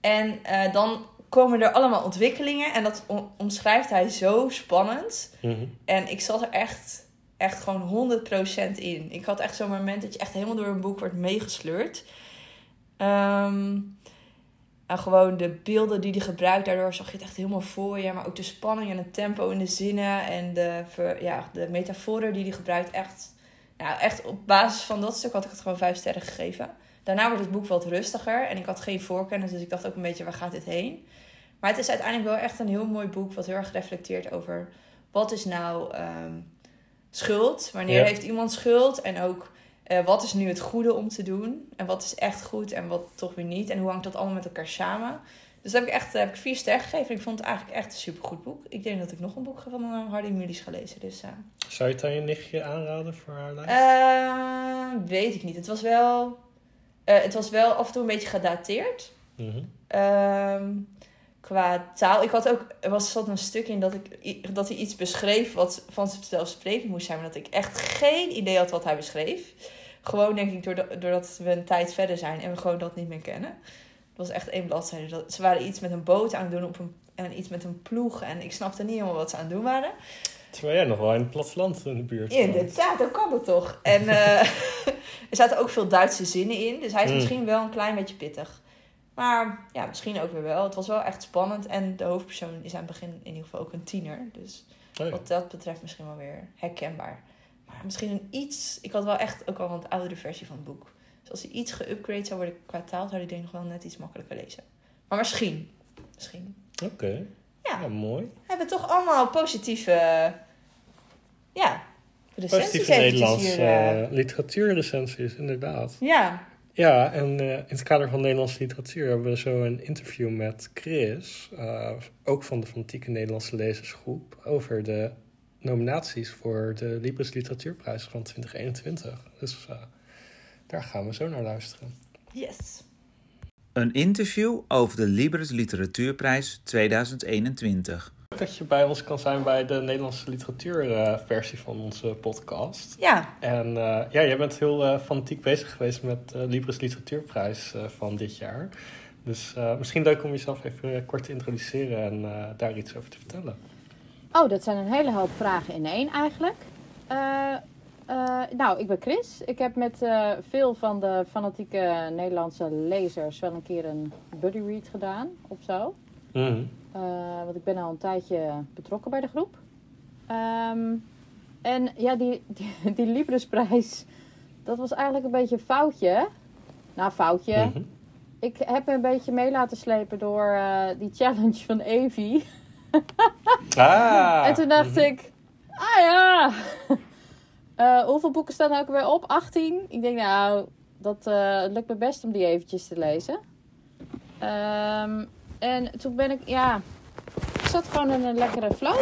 En eh, dan komen er allemaal ontwikkelingen. En dat om- omschrijft hij zo spannend. Mhm. En ik zat er echt, echt gewoon 100% in. Ik had echt zo'n moment dat je echt helemaal door een boek wordt meegesleurd. Ehm, en gewoon de beelden die hij gebruikt, daardoor zag je het echt helemaal voor je. Maar ook de spanning en het tempo in de zinnen en de, ver- ja, de metaforen die hij gebruikt. Echt, nou, echt op basis van dat stuk had ik het gewoon vijf sterren gegeven. Daarna wordt het boek wat rustiger en ik had geen voorkennis, dus ik dacht ook een beetje waar gaat dit heen. Maar het is uiteindelijk wel echt een heel mooi boek wat heel erg reflecteert over wat is nou ehm, schuld? Wanneer Ja. heeft iemand schuld? En ook eh, wat is nu het goede om te doen? En wat is echt goed en wat toch weer niet? En hoe hangt dat allemaal met elkaar samen? Dus daar heb ik echt heb ik vier sterren gegeven. Ik vond het eigenlijk echt een supergoed boek. Ik denk dat ik nog een boek van uh, Hardy Mulisch ga lezen. Dus, eh, Zou je het aan je nichtje aanraden voor haar lijst? eh, weet ik niet. Het was wel, eh, het was wel af en toe een beetje gedateerd. Mhm. Ehm, qua taal. Ik had ook, er was zat een stuk in dat, ik, dat hij iets beschreef wat vanzelfsprekend moest zijn, maar dat ik echt geen idee had wat hij beschreef. Gewoon denk ik doordat, doordat we een tijd verder zijn en we gewoon dat niet meer kennen. Het was echt één bladzijde. Dat, ze waren iets met een boot aan het doen op een, en iets met een ploeg. En ik snapte niet helemaal wat ze aan het doen waren. Terwijl jij nog wel in het platteland in de buurt woont. Inderdaad, dat kan het toch. En eh, er zaten ook veel Duitse zinnen in. Dus hij is Mm. misschien wel een klein beetje pittig. Maar ja, misschien ook weer wel. Het was wel echt spannend. En de hoofdpersoon is aan het begin in ieder geval ook een tiener. Dus Oh ja. wat dat betreft misschien wel weer herkenbaar. Maar misschien een iets... Ik had wel echt ook al een oudere versie van het boek. Dus als hij iets geüpgrade zou worden qua taal... zou hij denk ik nog wel net iets makkelijker lezen. Maar misschien. Misschien. Oké. Ja. Ja, mooi. We hebben toch allemaal positieve... Ja, recensies Positieve Nederlandse hier, eh. eh, literatuurrecensies, inderdaad. Ja, Ja, en eh, in het kader van Nederlandse literatuur hebben we zo een interview met Chris, eh, ook van de Fanatieke Nederlandse Lezersgroep, over de nominaties voor de Libris Literatuurprijs van 2021. Dus eh, daar gaan we zo naar luisteren. yes. Een interview over de Libris Literatuurprijs 2021. Leuk dat je bij ons kan zijn bij de Nederlandse literatuurversie van onze podcast. Ja, En eh, ja, jij bent heel eh, fanatiek bezig geweest met de Libris Literatuurprijs eh, van dit jaar. Dus eh, misschien leuk om jezelf even kort te introduceren en eh, daar iets over te vertellen. Oh, dat zijn een hele hoop vragen in één eigenlijk. Eh, eh, nou, ik ben Chris. Ik heb met eh, veel van de fanatieke Nederlandse lezers wel een keer een buddy read gedaan of zo. Mhm. Want ik ben al een tijdje betrokken bij de groep. Ehm, en ja, die, die, die dat was eigenlijk een beetje een foutje. Nou, foutje. Mhm. Ik heb me een beetje mee laten slepen door die challenge van Evie. Ah, En toen dacht mhm. ik, ah ja, Eh, hoeveel boeken staan er ook weer op? 18? Ik denk, nou, dat eh, lukt me best om die eventjes te lezen. Ehm, en toen ben ik, ja, ik zat gewoon in een lekkere flow.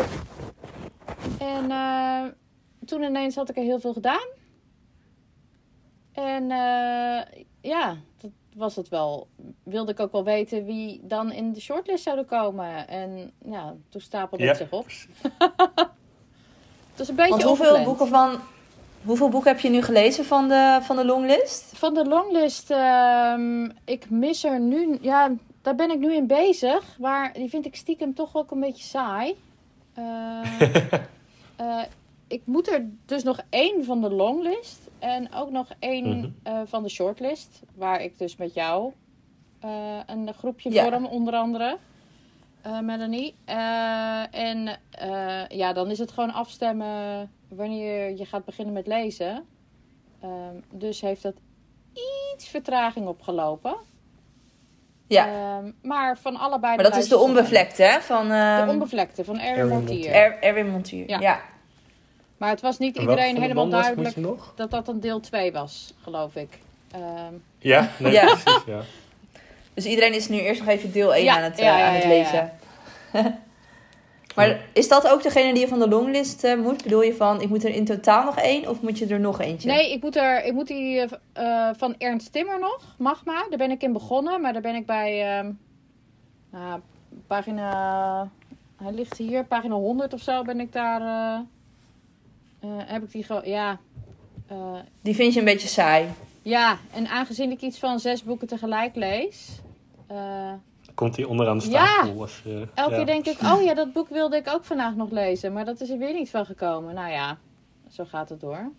En eh, toen ineens had ik er heel veel gedaan. En ja, dat was het wel. Wilde ik ook wel weten wie dan in de shortlist zouden komen. En ja, toen stapelde Ja, het zich op. Het was een beetje want hoeveel boeken, van, hoeveel boeken heb je nu gelezen van de, van de longlist? Van de longlist, ehm, ik mis er nu... Ja, daar ben ik nu in bezig. Maar die vind ik stiekem toch ook een beetje saai. Eh, eh, ik moet er dus nog één van de longlist. En ook nog één Mhm. eh, van de shortlist. Waar ik dus met jou eh, een groepje Ja. vorm, onder andere. eh, Melanie. Eh, en eh, ja, dan is het gewoon afstemmen wanneer je gaat beginnen met lezen. Ehm, dus heeft dat iets vertraging opgelopen. Ja, Ehm, maar van allebei maar dat is de onbevlekte, hè? Van De ehm onbevlekte van Erwin Montier. Montier. Er- Erwin Montuur. Ja. Ja. Maar het was niet iedereen helemaal duidelijk dat dat een deel 2 was, geloof ik. Ehm, Ja, nee, Ja. precies, ja. Dus iedereen is nu eerst nog even deel 1 Ja, aan het, eh, ja, ja, aan het ja, lezen. ja. Maar is dat ook degene die je van de longlist eh, moet? Bedoel je van, ik moet er in totaal nog één of moet je er nog eentje? Nee, ik moet, er, ik moet die eh, eh, van Ernst Timmer nog, Magma. Daar ben ik in begonnen, maar daar ben ik bij ehm, nou, pagina... Hij ligt hier, pagina 100 of zo ben ik daar... eh, heb ik die gewoon... Ja, eh, Die vind je een beetje saai. ja, en aangezien ik iets van zes boeken tegelijk lees... eh, Komt hij onderaan de Ja. stapel? Als je, Elke ja. keer denk ik, oh ja, dat boek wilde ik ook vandaag nog lezen. Maar dat is er weer niet van gekomen. Nou ja, zo gaat het door.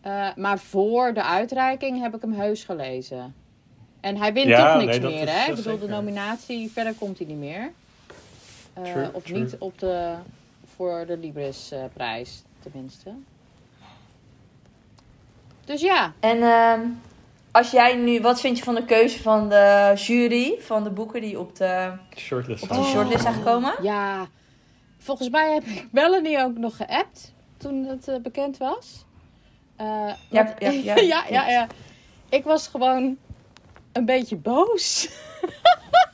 Eh, maar voor de uitreiking heb ik hem heus gelezen. En hij wint Ja, toch niks nee, meer, hè? Ik bedoel, de nominatie, verder komt hij niet meer. Eh, True, of true. niet op de, voor de Libris-prijs, tenminste. Dus ja, En ehm, als jij nu, wat vind je van de keuze van de jury van de boeken die op, de, Shortlist. op Oh. shortlist zijn gekomen? Ja, volgens mij heb ik Melanie ook nog geappt toen het eh, bekend was. Eh, Ja, want- ja, ja, ja, ja, ja. Ik was gewoon een beetje boos.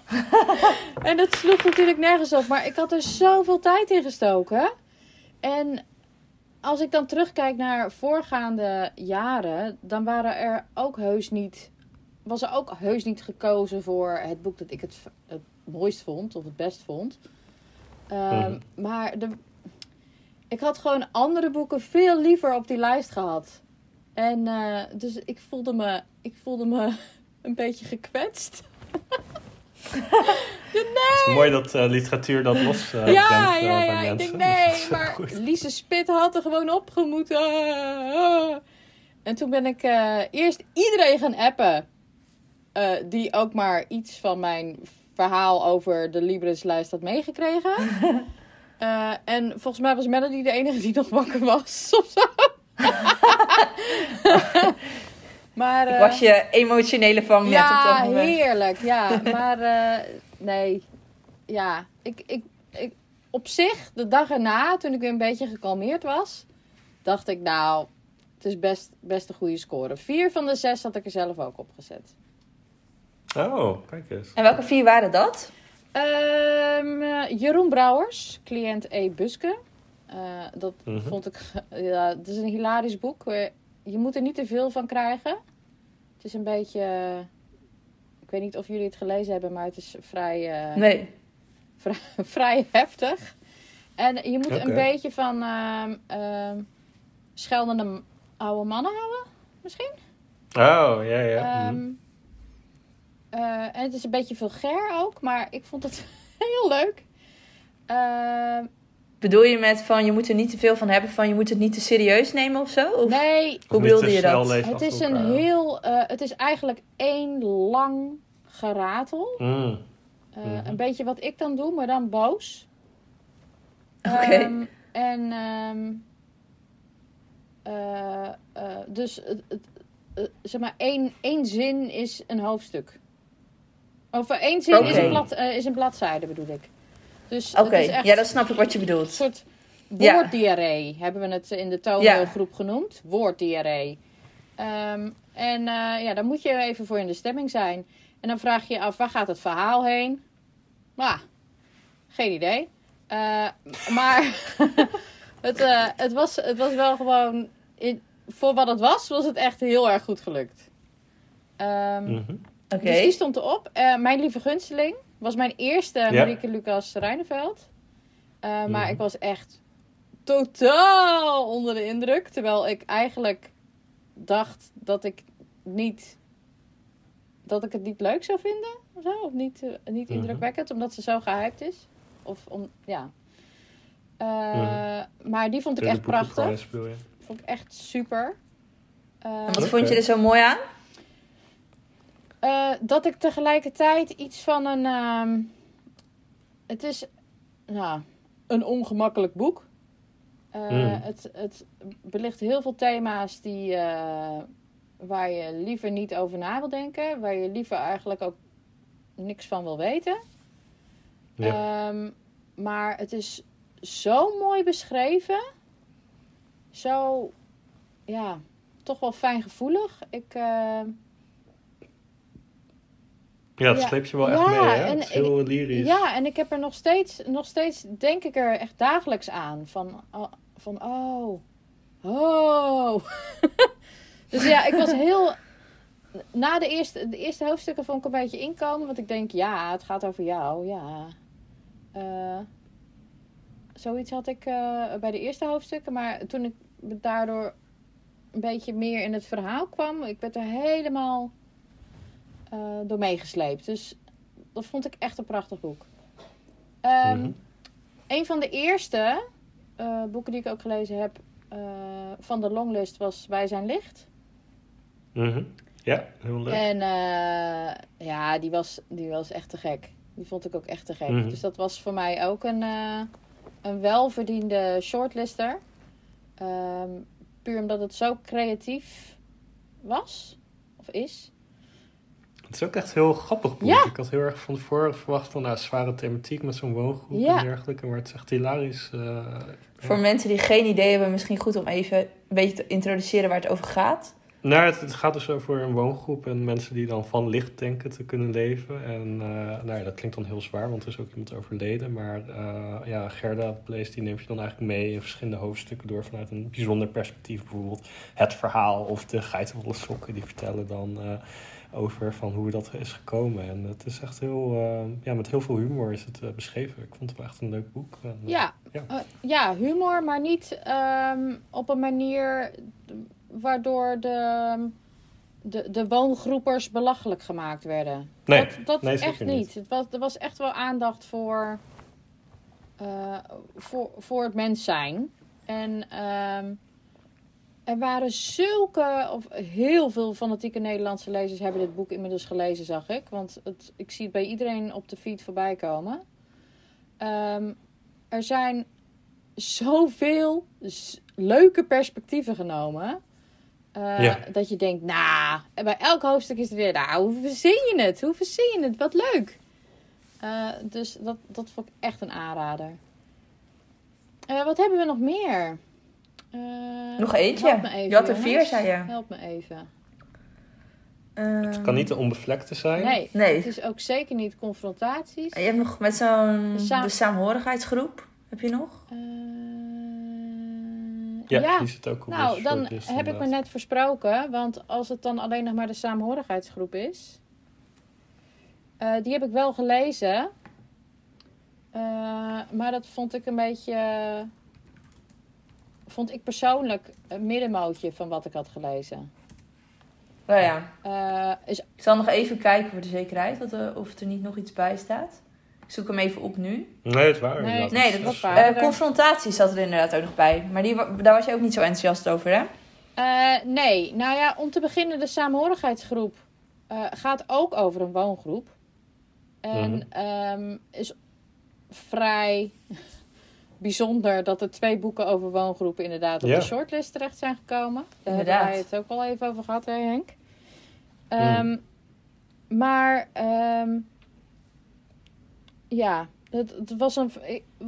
en dat sloeg natuurlijk nergens op, maar ik had er zoveel tijd in gestoken. En als ik dan terugkijk naar voorgaande jaren, dan waren er ook heus niet, was er ook heus niet gekozen voor het boek dat ik het, het mooist vond of het best vond. Ehm, Mhm. Maar de, ik had gewoon andere boeken veel liever op die lijst gehad. En eh, dus ik voelde me, ik voelde me een beetje gekwetst. Het is mooi dat eh, literatuur dat los eh, ja, brengt, eh, ja, bij ja. Ik denk, nee, maar goed. Lise Spit had er gewoon opgemoeten. En toen ben ik eh, eerst iedereen gaan appen. eh, die ook maar iets van mijn verhaal over de Libris-lijst had meegekregen. Eh, en volgens mij was Melody de enige die nog wakker was. Of zo. Maar, Ik eh, was je emotionele vangnet op ja, dat moment. heerlijk. Ja, maar eh, nee. Ja, ik, ik, ik, op zich, de dag erna, toen ik weer een beetje gekalmeerd was, dacht ik, nou, het is best, best een goede score. Vier van de zes had ik er zelf ook op gezet. Oh, kijk eens. En welke vier waren dat? Ehm, eh, Jeroen Brouwers, cliënt E. Buske. Eh, dat Mhm. vond ik, ja, het is een hilarisch boek. Je moet er niet te veel van krijgen. Het is een beetje, ik weet niet of jullie het gelezen hebben, maar het is vrij, eh, Nee. vrij, vrij heftig. En je moet een beetje van ehm ehm, scheldende oude mannen houden, misschien. Oh, ja, ja. Ehm, mhm. eh, en het is een beetje vulgair ook, maar ik vond het heel leuk. Bedoel je met van je moet er niet te veel van hebben, van je moet het niet te serieus nemen of zo? Of nee, hoe Of bedoelde je dat? lezen het is een elkaar. heel. eh, het is eigenlijk één lang geratel. Mm. Eh, Mhm. Een beetje wat ik dan doe, maar dan boos. Oké. Ehm, en ehm, eh, eh, dus het, het, zeg maar één, één zin is een hoofdstuk. Of één zin is, een blad, is een bladzijde, bedoel ik. Dus Oké, ja, dat snap ik wat je een bedoelt. soort Ja. woorddiarree, hebben we het in de toneelgroep genoemd. Woorddiarree. Ehm, en eh, ja, daar moet je even voor in de stemming zijn. En dan vraag je je af, waar gaat het verhaal heen? Nou, geen idee. Eh, maar het, eh, het, was, het was wel gewoon... In, voor wat het was, was het echt heel erg goed gelukt. Oké. dus die stond erop. Eh, mijn lieve gunsteling was mijn eerste Ja. Marieke Lucas Rijneveld. Eh, Maar Mhm. ik was echt totaal onder de indruk. Terwijl ik eigenlijk dacht dat ik niet... Dat ik het niet leuk zou vinden. Of, zo, of niet, eh, niet Mhm. indrukwekkend. Omdat ze zo gehyped is. Of om... Ja. Eh, Mhm. Maar die vond ik echt prachtig. Vond ik echt super. Eh, En wat vond je er zo mooi aan? Eh, dat ik tegelijkertijd iets van een. ehm, het is nou, een ongemakkelijk boek. Eh, Mm. het, het belicht heel veel thema's die, eh, waar je liever niet over na wil denken. Waar je liever eigenlijk ook niks van wil weten. Ja. Ehm, maar het is zo mooi beschreven. Zo, ja, toch wel fijngevoelig. Ik, eh, Ja, dat Ja. sleep je wel echt mee, hè? en is heel lyrisch. Ja, en ik heb er nog steeds, nog steeds denk ik er echt dagelijks aan. Van, oh, van oh, oh. dus ja, ik was heel... Na de eerste, de eerste hoofdstukken vond ik een beetje inkomen. Want ik denk, ja, het gaat over jou, ja. Eh, zoiets had ik eh, bij de eerste hoofdstukken. Maar toen ik daardoor een beetje meer in het verhaal kwam... Ik werd er helemaal eh, door meegesleept. Dus dat vond ik echt een prachtig boek. Mhm. Een van de eerste eh, boeken die ik ook gelezen heb eh, van de longlist was Wij zijn licht. Mhm. Ja, heel leuk. En ja, die was, die was echt te gek. Die vond ik ook echt te gek. Mhm. Dus dat was voor mij ook een, een welverdiende shortlister. Ehm, puur omdat het zo creatief was. Of is. Het is ook echt heel grappig boek. Ja. Ik had heel erg van tevoren verwacht van nou, zware thematiek met zo'n woongroep Ja. en dergelijke. Maar het is echt hilarisch. eh, Voor mensen die geen idee hebben, misschien goed om even een beetje te introduceren waar het over gaat. Nou, het, het gaat dus over een woongroep en mensen die dan van licht denken te kunnen leven. En eh, nou ja, dat klinkt dan heel zwaar, want er is ook iemand overleden. Maar eh, ja, Gerda Place, die neemt je dan eigenlijk mee in verschillende hoofdstukken door vanuit een bijzonder perspectief. Bijvoorbeeld het verhaal of de geitenwolle sokken, die vertellen dan over van hoe dat is gekomen. En het is echt heel, eh, ja, met heel veel humor is het eh, beschreven. Ik vond het wel echt een leuk boek. En, eh, Ja, Ja. humor, maar niet ehm, op een manier waardoor de, de, de woongroepers belachelijk gemaakt werden. Nee, dat dat nee, echt niet. niet. Het was, er was echt wel aandacht voor, voor, voor het mens zijn. En ehm, er waren zulke, of heel veel fanatieke Nederlandse lezers hebben dit boek inmiddels gelezen, zag ik. Want het, ik zie het bij iedereen op de feed voorbij komen. Ehm, er zijn zoveel leuke perspectieven genomen. eh, Ja. Dat je denkt, nou, bij elk hoofdstuk is het weer, nou, hoe verzin je het? Hoe verzin je het? Wat leuk. Eh, dus dat, dat vond ik echt een aanrader. Eh, wat hebben we nog meer? Eh, Nog eentje. help me even, Je had er jongens. vier, zei je. Help me even. Het kan niet de onbevlekte zijn. Nee, Nee. het is ook zeker niet confrontaties. En je hebt nog met zo'n De saam- de saamhorigheidsgroep. Heb je nog? Eh, Ja, ja. die zit ook op Nou, dan heb ik me net versproken. Want als het dan alleen nog maar de saamhorigheidsgroep is. eh, die heb ik wel gelezen. Eh, maar dat vond ik een beetje. Vond ik persoonlijk een middenmootje van wat ik had gelezen. Nou ja. Eh, is, Ik zal nog even kijken voor de zekerheid wat er, of er niet nog iets bij staat. Ik zoek hem even op nu. Nee, het waren Nee, dat is, was eh, waar. Eh confrontatie zat er inderdaad ook nog bij. Maar die, daar was je ook niet zo enthousiast over, hè? Eh, nee, nou ja, om te beginnen, de saamhorigheidsgroep eh, gaat ook over een woongroep. En Mhm. ehm, is vrij bijzonder dat er twee boeken over woongroepen inderdaad op Ja. de shortlist terecht zijn gekomen. Daar Inderdaad. hebben wij het ook al even over gehad, hè Henk? Ehm, Maar, ehm, ja, het, het was een,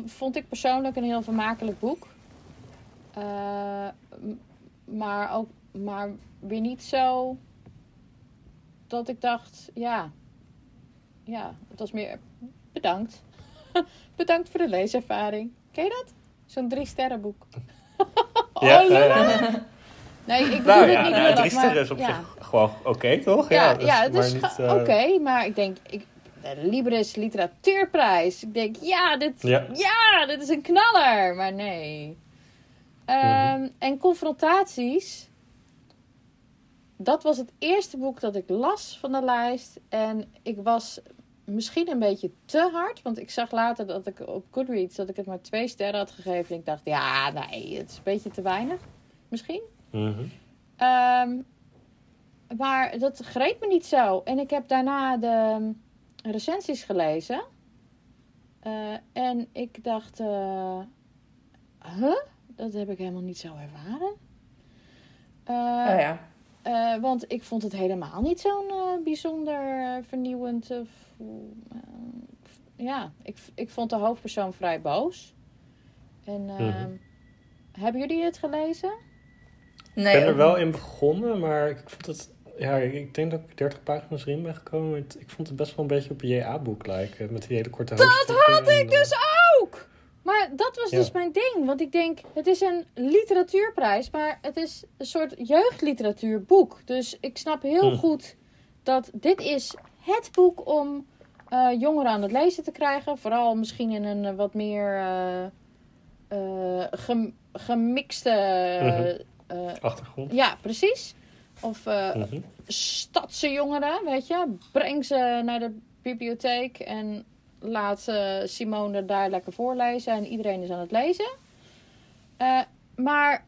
vond ik persoonlijk een heel vermakelijk boek. Eh, maar ook, maar weer niet zo dat ik dacht, ja, ja, het was meer bedankt. bedankt voor de leeservaring. Ken je dat? Zo'n drie sterren boek. Ja, oh, ja, ja. ja. Nee, ik bedoel Nou het ja, niet nou, drie sterren is op ja. zich gewoon oké, toch? Ja, dus- ja, het maar is eh, oké, maar ik denk, ik, de Libris Literatuurprijs. Ik denk, ja dit, Ja. ja. dit is een knaller. Maar nee. Ehm, Mhm. En confrontaties. Dat was het eerste boek dat ik las van de lijst. En ik was misschien een beetje te hard. Want ik zag later dat ik op Goodreads dat ik het maar twee sterren had gegeven. En ik dacht, ja, nee, het is een beetje te weinig. Misschien. mhm. Ehm, maar dat greep me niet zo. En ik heb daarna de recensies gelezen. Eh, en ik dacht, eh huh? Dat heb ik helemaal niet zo ervaren. Eh, oh ja. Eh, want ik vond het helemaal niet zo'n eh, bijzonder eh, vernieuwend. Of, ja, ik, ik vond de hoofdpersoon vrij boos. En ehm, Mhm. hebben jullie het gelezen? Nee, ik ben er wel in begonnen, maar ik vond het ja, ik denk dat ik 30 pagina's erin ben gekomen. Ik vond het best wel een beetje op een JA-boek lijken. Met die hele korte Dat had ik dus ook! Maar dat was Ja. dus mijn ding. Want ik denk, het is een literatuurprijs, maar het is een soort jeugdliteratuurboek. Dus ik snap heel Hm. goed dat dit is het boek om eh, jongeren aan het lezen te krijgen. Vooral misschien in een eh, wat meer eh, gem- gemixte... Eh, Achtergrond. ja, precies. Of Mhm. stadse jongeren, weet je. Breng ze naar de bibliotheek en laat eh, Simone daar lekker voorlezen. En iedereen is aan het lezen. Eh, maar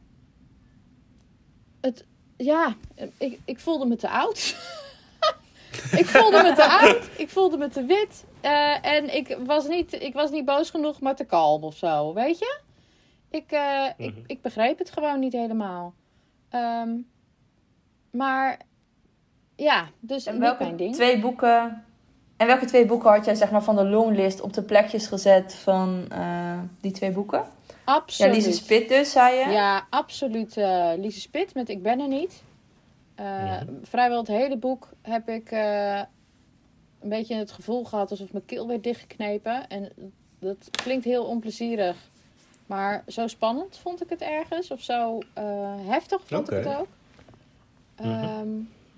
het, ja, ik, ik voelde me te oud. ik voelde me te oud. Ik voelde me te wit. Eh, en ik was, niet, ik was niet boos genoeg, maar te kalm of zo, weet je? Ik, eh, ik, Mhm. ik begreep het gewoon niet helemaal. Ehm, maar ja, dus En welke mijn ding. twee boeken... En welke twee boeken had jij zeg maar, van de longlist op de plekjes gezet van eh, die twee boeken? Ja, Absoluut. Lise Spit dus, zei je? Ja, absoluut. eh Lise Spit met Ik ben er niet. Eh. Vrijwel het hele boek heb ik eh, een beetje het gevoel gehad alsof mijn keel werd dichtgeknepen. En dat klinkt heel onplezierig. Maar zo spannend vond ik het ergens. Of zo eh, heftig vond ik het ook. Mhm. Ehm,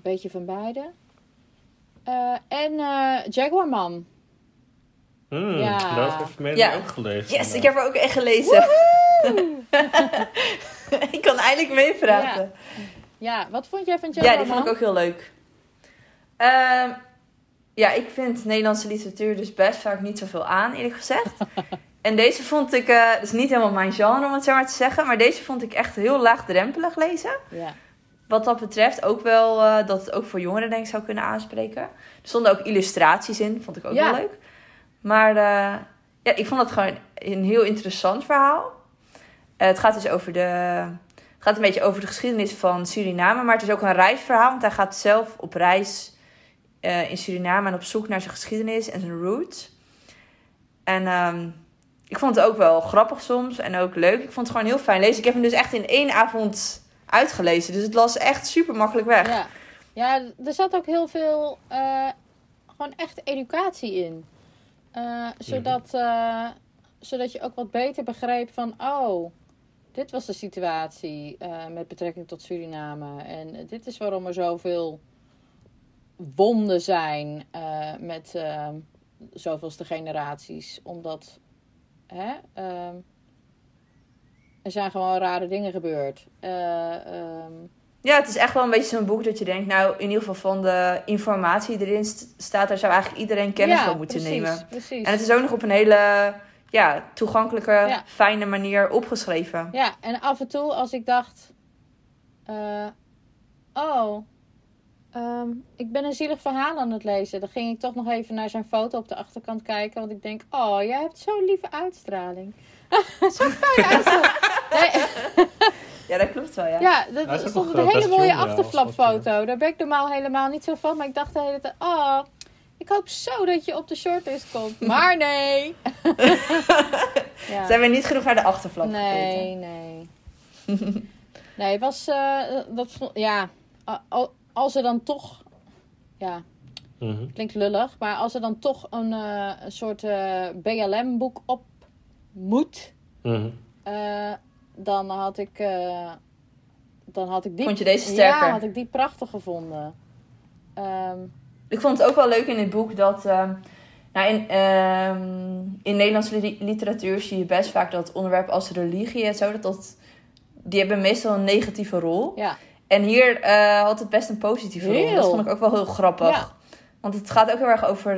beetje van beide. Eh, en eh Jaguarman. Mm, Ja. Dat heeft mij Ja. ook gelezen. Yes, ik heb er ook echt gelezen. ik kan eindelijk meepraten. Ja, wat vond jij van Ja, Jaguarman? die vond ik ook heel leuk. Ehm, ja, ik vind Nederlandse literatuur dus best vaak niet zoveel aan, eerlijk gezegd. en deze vond ik, eh dus niet helemaal mijn genre om het zo maar te zeggen, maar deze vond ik echt heel laagdrempelig lezen. Ja. Wat dat betreft ook wel eh, dat het ook voor jongeren denk ik zou kunnen aanspreken. Er stonden ook illustraties in, vond ik ook Ja. wel leuk. Maar eh, ja, ik vond het gewoon een heel interessant verhaal. Eh, het gaat dus over de. Het gaat een beetje over de geschiedenis van Suriname, maar het is ook een reisverhaal, want hij gaat zelf op reis in Suriname en op zoek naar zijn geschiedenis en zijn roots. En ehm, ik vond het ook wel grappig soms en ook leuk. Ik vond het gewoon heel fijn lezen. Ik heb hem dus echt in één avond uitgelezen, dus het las echt super makkelijk weg. Ja. ja, er zat ook heel veel eh, gewoon echt educatie in. Eh, zodat, eh, zodat je ook wat beter begreep van, oh, dit was de situatie met betrekking tot Suriname. En dit is waarom er zoveel wonden zijn met zoveelste generaties. Omdat hè, ehm, er zijn gewoon rare dingen gebeurd. Eh, ehm, Ja, het is echt wel een beetje zo'n boek dat je denkt, nou, in ieder geval van de informatie die erin st- staat, daar zou eigenlijk iedereen kennis ja, van moeten precies, nemen. Precies. En het is ook nog op een hele ja, toegankelijke, Ja. fijne manier opgeschreven. Ja, en af en toe als ik dacht... eh, oh, ehm, ik ben een zielig verhaal aan het lezen. Dan ging ik toch nog even naar zijn foto op de achterkant kijken. Want ik denk, oh, jij hebt zo'n lieve uitstraling. zo'n. Nee, Ja, dat klopt wel, ja. ja, dat is stond een eh, hele mooie jong, ja, als achterflapfoto. Daar ben ik normaal helemaal niet zo van. Maar ik dacht de hele tijd, oh, ik hoop zo dat je op de shortlist komt. Maar nee. ja. Zijn we niet genoeg naar de achterflap Nee, nee. nee, het was. eh, dat, ja, al- als er dan toch. Ja, Mhm. klinkt lullig. Maar als er dan toch een, eh, een soort eh, BLM-boek op moet. Mhm. eh, dan had ik. eh, dan had ik die. Vond je deze sterker? Ja, had ik die prachtig gevonden. Ehm, Ik vond het ook wel leuk in dit boek dat... ehm, nou, in, ehm, in Nederlandse li- literatuur zie je best vaak dat onderwerpen als religie en zo... Dat dat, die hebben meestal een negatieve rol. ja, En hier eh, had het best een positieve rol. Dat vond ik ook wel heel grappig. Ja. Want het gaat ook heel erg over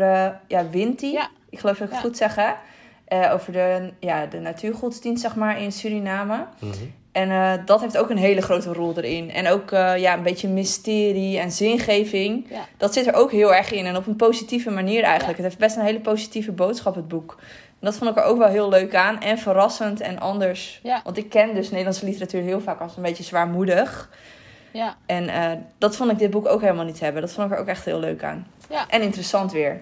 ja, Winti. Ja. Ik geloof dat ik het goed zeg, hè? Eh, over de, ja, de natuurgodsdienst, zeg maar, in Suriname. Mhm. En eh, dat heeft ook een hele grote rol erin. En ook eh, ja, een beetje mysterie en zingeving. Ja. Dat zit er ook heel erg in. En op een positieve manier eigenlijk. Het heeft best een hele positieve boodschap, het boek. En dat vond ik er ook wel heel leuk aan. En verrassend en anders. Ja. Want ik ken dus Nederlandse literatuur heel vaak als een beetje zwaarmoedig. ja, En eh, dat vond ik dit boek ook helemaal niet hebben. Dat vond ik er ook echt heel leuk aan. Ja. En interessant weer.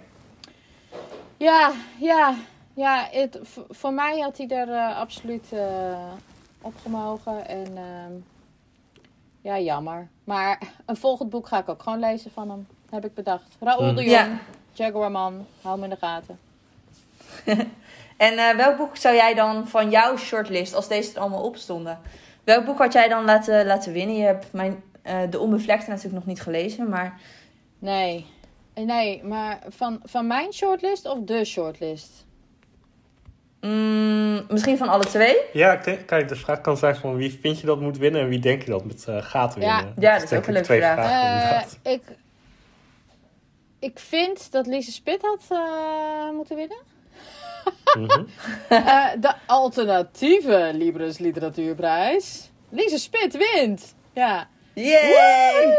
ja, ja. Ja het, voor mij had hij er eh, absoluut eh, opgemogen. En ehm, ja, jammer. Maar een volgend boek ga ik ook gewoon lezen van hem. Heb ik bedacht. Raoul Mhm. de Jong, Ja. Jaguarman. Hou hem in de gaten. En eh, welk boek zou jij dan van jouw shortlist, als deze er allemaal op stonden, welk boek had jij dan laten, laten winnen? Je hebt mijn, eh, De Onbevlekte natuurlijk nog niet gelezen, maar Nee. Nee, maar van, van mijn shortlist of de shortlist? Mm, misschien van alle twee. Ja, kijk, de vraag kan zijn van wie vind je dat moet winnen en wie denk je dat het eh, gaat winnen? Ja. Ja, dat is ook een leuke vraag. vragen, Eh, ik, ik vind dat Lise Spit had eh, moeten winnen. Mhm. Eh, de alternatieve Libris Literatuurprijs. Lise Spit wint. Ja. Yay!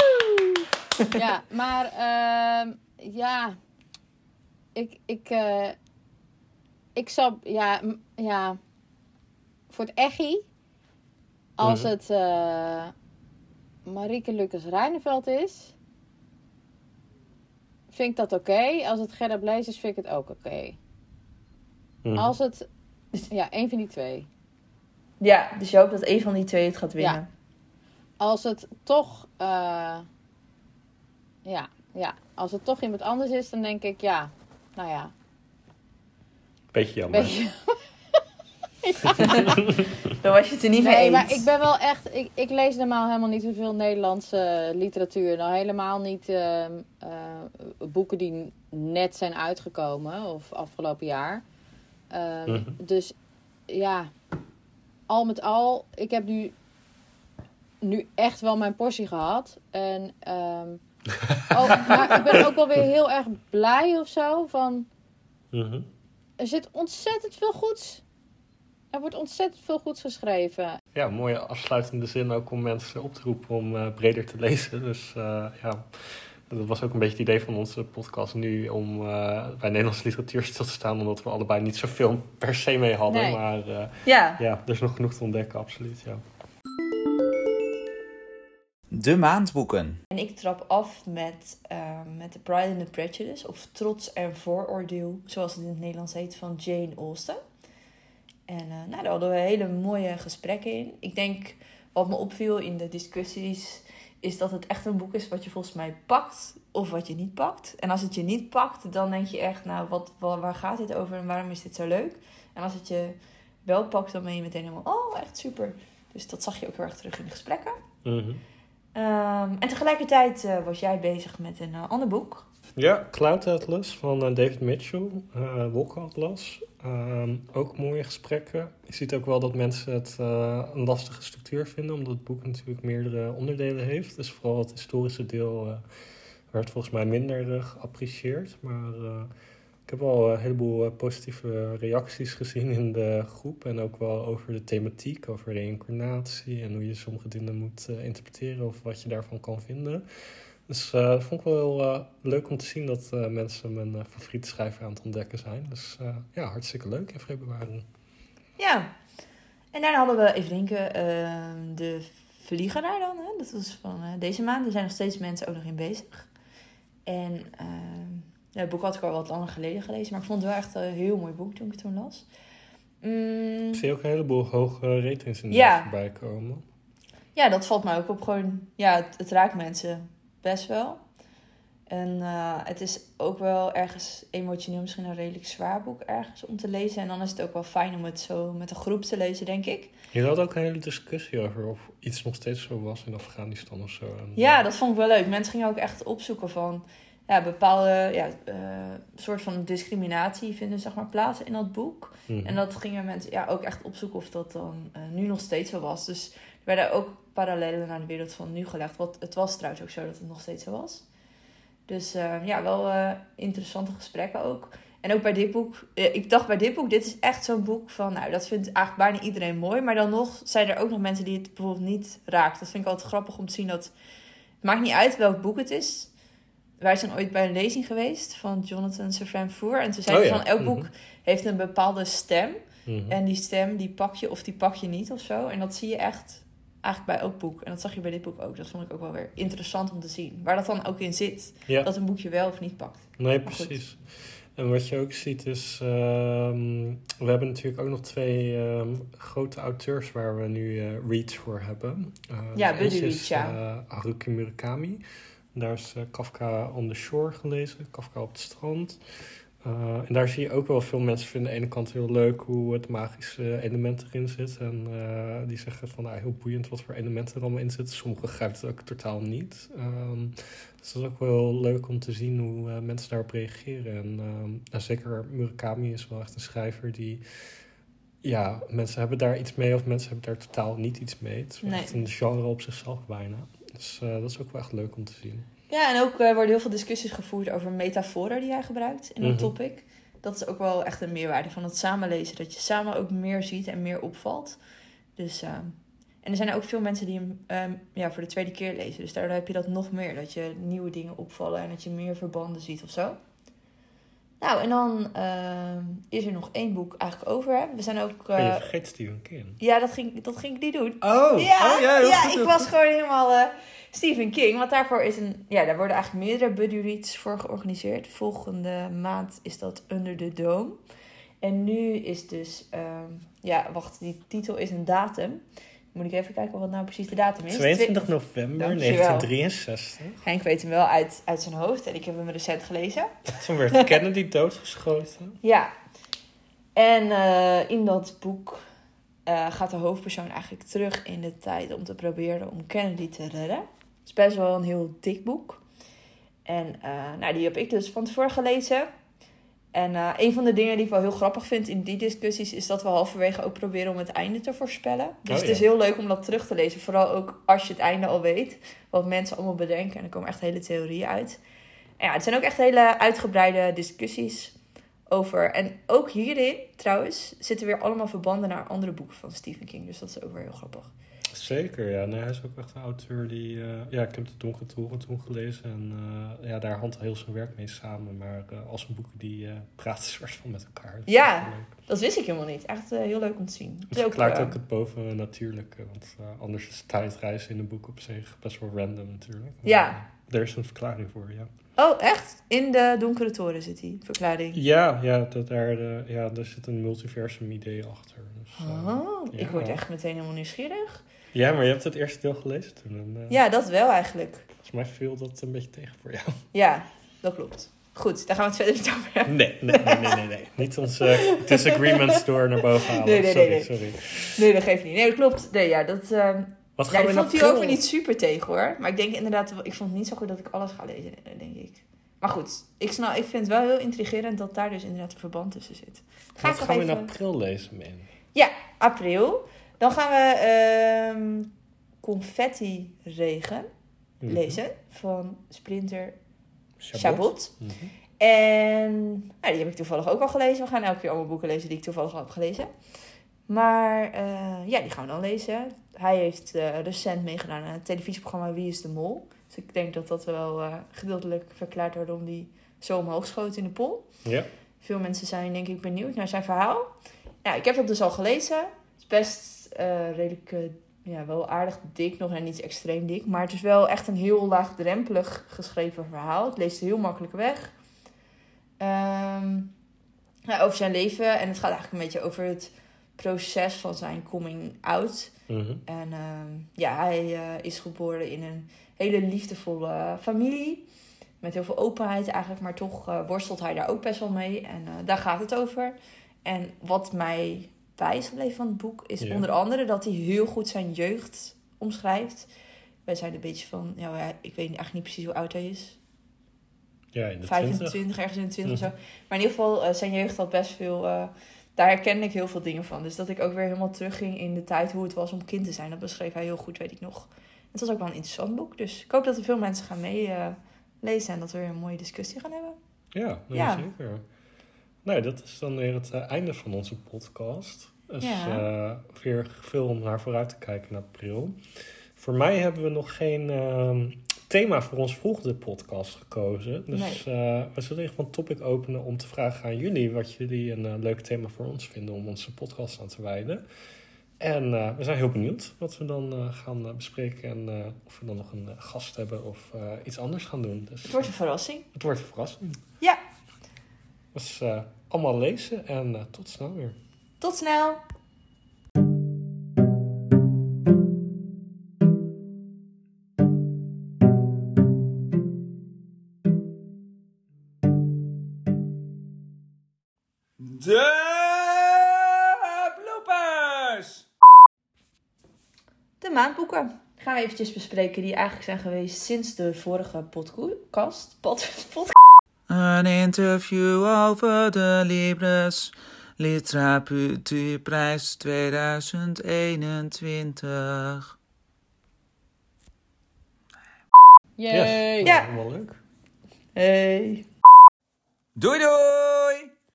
ja, maar ehm, ja, ik, ik, eh, ik zou, ja, ja, voor het echi, als het eh Marieke Lucas Rijneveld is, vind ik dat oké. Als het Gerda Blaze is, vind ik het ook oké. Mhm. Als het, ja, één van die twee. Ja, dus je hoopt dat een van die twee het gaat winnen. Als het toch, eh, ja, ja, als het toch iemand anders is, dan denk ik, ja, nou ja, Beetje jammer. weet je. Dan was je het er niet mee Nee, eens. maar ik ben wel echt, ik, ik lees normaal helemaal niet zoveel Nederlandse literatuur. Nou, helemaal niet ehm, eh, boeken die net zijn uitgekomen of afgelopen jaar. Ehm, Mhm. Dus ja, al met al, ik heb nu, nu echt wel mijn portie gehad. En ehm, ook, maar ik ben ook wel weer heel erg blij of zo. Van, Mhm. Er zit ontzettend veel goeds. Er wordt ontzettend veel goeds geschreven. Ja, mooie afsluitende zin ook om mensen op te roepen om eh, breder te lezen. Dus eh, ja, dat was ook een beetje het idee van onze podcast nu om eh, bij Nederlandse literatuur stil te staan. Omdat we allebei niet zoveel per se mee hadden. Nee. Maar eh, Ja, ja, er is nog genoeg te ontdekken, absoluut. Ja. De maandboeken. en ik trap af met, eh, met The Pride and the Prejudice, of Trots en Vooroordeel, zoals het in het Nederlands heet, van Jane Austen. En eh, nou, daar hadden we hele mooie gesprekken in. Ik denk, wat me opviel in de discussies, is dat het echt een boek is wat je volgens mij pakt of wat je niet pakt. En als het je niet pakt, dan denk je echt, nou, wat, wa- waar gaat dit over en waarom is dit zo leuk? En als het je wel pakt, dan ben je meteen helemaal, oh, echt super. Dus dat zag je ook heel erg terug in de gesprekken. Mhm. Ehm, en tegelijkertijd eh, was jij bezig met een eh, ander boek. Ja, Cloud Atlas van eh, David Mitchell, eh Wolkenatlas. Ehm ook mooie gesprekken. Je ziet ook wel dat mensen het een lastige structuur vinden, omdat het boek natuurlijk meerdere onderdelen heeft. Dus vooral het historische deel werd volgens mij minder geapprecieerd. Maar heb wel een heleboel eh, positieve reacties gezien in de groep. En ook wel over de thematiek, over reïncarnatie en hoe je sommige dingen moet eh, interpreteren of wat je daarvan kan vinden. Dus eh, dat vond ik wel heel eh, leuk om te zien dat eh, mensen mijn eh, favoriete schrijver aan het ontdekken zijn. Dus eh, ja, hartstikke leuk in februari. Ja. En daarna hadden we, even denken, ehm, de Vliegenaar dan. Hè? Dat was van eh, deze maand. Er zijn nog steeds mensen ook nog in bezig. En ehm, het boek had ik al wat langer geleden gelezen. Maar ik vond het wel echt een heel mooi boek toen ik het toen las. Mm, Ik zie ook een heleboel hoge ratings in de Ja. voorbij komen. Ja, dat valt mij ook op. Gewoon, ja, het, het raakt mensen best wel. En eh, het is ook wel ergens emotioneel misschien een redelijk zwaar boek ergens om te lezen. En dan is het ook wel fijn om het zo met een groep te lezen, denk ik. Je had ook een hele discussie over of iets nog steeds zo was in Afghanistan of zo. En, Ja, dat vond ik wel leuk. Mensen gingen ook echt opzoeken van ja, bepaalde ja, eh, soort van discriminatie vinden zeg maar plaats in dat boek. Mhm. En dat gingen mensen ja, ook echt opzoeken of dat dan eh, nu nog steeds zo was. Dus er werden ook parallellen naar de wereld van nu gelegd. Wat, het was trouwens ook zo dat het nog steeds zo was. Dus eh, ja, wel interessante gesprekken ook. En ook bij dit boek, ik dacht bij dit boek, dit is echt zo'n boek van, nou, dat vindt eigenlijk bijna iedereen mooi. Maar dan nog zijn er ook nog mensen die het bijvoorbeeld niet raakt. Dat vind ik altijd grappig om te zien dat, het maakt niet uit welk boek het is. Wij zijn ooit bij een lezing geweest van Jonathan Safran Foer. En toen zei Oh hij ja, van, elk boek mhm. heeft een bepaalde stem. Mhm. En die stem, die pak je of die pak je niet of zo. En dat zie je echt eigenlijk bij elk boek. En dat zag je bij dit boek ook. Dat vond ik ook wel weer interessant om te zien. Waar dat dan ook in zit. Ja. Dat een boekje wel of niet pakt. Nee, precies. En wat je ook ziet is, ehm, we hebben natuurlijk ook nog twee ehm, grote auteurs waar we nu eh reads voor hebben. Eh, Ja, buddy ja. eh, Haruki Murakami. Daar is eh, Kafka on the Shore gelezen, Kafka op het strand. Eh, en daar zie je ook wel veel mensen vinden aan de ene kant heel leuk hoe het magische element erin zit. En eh, die zeggen van nou, heel boeiend wat voor elementen er allemaal in zitten. Sommigen grijpen het ook totaal niet. Ehm, dus dat is ook wel leuk om te zien hoe mensen daarop reageren. En ehm, nou, zeker Murakami is wel echt een schrijver die... Ja, mensen hebben daar iets mee of mensen hebben daar totaal niet iets mee. Het is Nee. echt een genre op zichzelf bijna. Dus eh, dat is ook wel echt leuk om te zien. Ja, en ook eh, worden heel veel discussies gevoerd over metaforen die hij gebruikt in dat Mhm. topic. Dat is ook wel echt een meerwaarde van het samenlezen. Dat je samen ook meer ziet en meer opvalt. Dus, eh, en er zijn ook veel mensen die hem ehm, ja, voor de tweede keer lezen. Dus daardoor heb je dat nog meer. Dat je nieuwe dingen opvallen en dat je meer verbanden ziet of zo. Nou, en dan ehm, is er nog één boek eigenlijk over. Hè. We zijn ook... Maar je eh, vergeet Stephen King. ja, dat ging, dat ging ik niet doen. Oh, Ja, ja, heel ik was gewoon helemaal eh, Stephen King. Want daarvoor is een. Ja, daar worden eigenlijk meerdere buddy reads voor georganiseerd. Volgende maand is dat Under the Dome. En nu is dus. ehm, ja, wacht, die titel is een datum. Moet ik even kijken wat nou precies de datum is. 22 november Dankjewel. 1963. Henk weet hem wel uit, uit zijn hoofd en ik heb hem recent gelezen. Toen werd Kennedy doodgeschoten. Ja, en eh, in dat boek eh, gaat de hoofdpersoon eigenlijk terug in de tijd om te proberen om Kennedy te redden. Het is best wel een heel dik boek. En eh, nou, die heb ik dus van tevoren gelezen. En eh, een van de dingen die ik wel heel grappig vind in die discussies is dat we halverwege ook proberen om het einde te voorspellen. Dus Oh, het is heel leuk om dat terug te lezen. Vooral ook als je het einde al weet. Wat mensen allemaal bedenken. En er komen echt hele theorieën uit. En ja, het zijn ook echt hele uitgebreide discussies over. En ook hierin, trouwens, zitten weer allemaal verbanden naar andere boeken van Stephen King. Dus dat is ook weer heel grappig. Zeker, ja. Nee, hij is ook echt een auteur die... eh, ja, ik heb de Donkere Toren toen gelezen. En eh, ja, daar hangt heel zijn werk mee samen. Maar eh, als een boeken die praten soort van met elkaar. Dat Ja. Dat wist ik helemaal niet. Echt heel leuk om te zien. Het verklaart ook het bovennatuurlijke. Want eh, anders is tijdreizen in een boek op zich best wel random natuurlijk. Maar, Ja. Er is een verklaring voor, ja. Oh, echt? In de Donkere Toren zit die verklaring. Ja, ja, dat daar, ja, er zit een multiversum idee achter. Dus, Oh, ik word echt meteen helemaal nieuwsgierig. Ja, maar je hebt het eerste deel gelezen toen. En, eh, Ja, dat wel eigenlijk. Volgens mij viel dat een beetje tegen voor jou. Ja, dat klopt. Goed, daar gaan we het verder niet over hebben. Nee, nee, nee, nee, nee. nee. Niet onze disagreements door naar boven halen. Nee, nee, sorry, nee, nee. sorry. Nee, dat geeft niet. Nee, dat klopt. Nee, ja, dat... ehm Wat Ja, gaan ik we vond nou die over niet super tegen hoor. Maar ik denk inderdaad, ik vond het niet zo goed dat ik alles ga lezen, eh, denk ik. Maar goed, ik, snap, ik vind het wel heel intrigerend dat daar dus inderdaad een verband tussen zit. Ga Wat ik gaan we in even... april lezen, man? Ja, april. Dan gaan we ehm Confetti Regen Mhm. lezen van Splinter Chabot. Chabot. Mhm. En nou, die heb ik toevallig ook al gelezen. We gaan elke keer allemaal boeken lezen die ik toevallig al heb gelezen. Maar eh, ja, die gaan we dan lezen. Hij heeft eh, recent meegedaan aan het televisieprogramma Wie is de Mol. Dus ik denk dat dat wel eh, gedeeltelijk verklaart waarom hij zo omhoog schoot in de pool. Ja. Veel mensen zijn denk ik benieuwd naar zijn verhaal. Nou, ik heb dat dus al gelezen. Het is best eh, redelijk, eh, ja, wel aardig dik, nog en niet extreem dik. Maar het is wel echt een heel laagdrempelig geschreven verhaal. Het leest heel makkelijk weg. Ehm, ja, over zijn leven. En het gaat eigenlijk een beetje over het proces van zijn coming out. Mhm. En ehm, ja, hij eh, is geboren in een hele liefdevolle familie. Met heel veel openheid eigenlijk, maar toch worstelt hij daar ook best wel mee. En daar gaat het over. En wat mij bij is gebleven van het boek, is Ja. onder andere dat hij heel goed zijn jeugd omschrijft. Wij zijn een beetje van, ja, ik weet eigenlijk niet precies hoe oud hij is. Ja, in de 25, 20. ergens in de 20 Mhm. zo. Maar in ieder geval, eh, zijn jeugd had best veel. eh, daar herkende ik heel veel dingen van. Dus dat ik ook weer helemaal terugging in de tijd hoe het was om kind te zijn. Dat beschreef hij heel goed, weet ik nog. Het was ook wel een interessant boek. Dus ik hoop dat er veel mensen gaan meelezen en dat we weer een mooie discussie gaan hebben. Ja, nee, Ja. zeker. Nou, dat is dan weer het eh, einde van onze podcast. Dus Ja. eh, weer veel om naar vooruit te kijken in april. Voor mij hebben we nog geen ehm, thema voor onze volgende podcast gekozen. Dus eh, we zullen geval een topic openen om te vragen aan jullie wat jullie een leuk thema voor ons vinden om onze podcast aan te wijden. En we zijn heel benieuwd wat we dan gaan bespreken en of we dan nog een gast hebben of iets anders gaan doen. Dus Het wordt een verrassing. het wordt een verrassing. Ja. Dus eh, allemaal lezen en eh, tot snel weer. Tot snel! De bloopers! De maandboeken gaan we eventjes bespreken die eigenlijk zijn geweest sinds de vorige podcast. Pod, pod, Een interview over de Libres Literatuurprijs 2021. Yay! Ja. Helemaal leuk. Hey! Doei doei!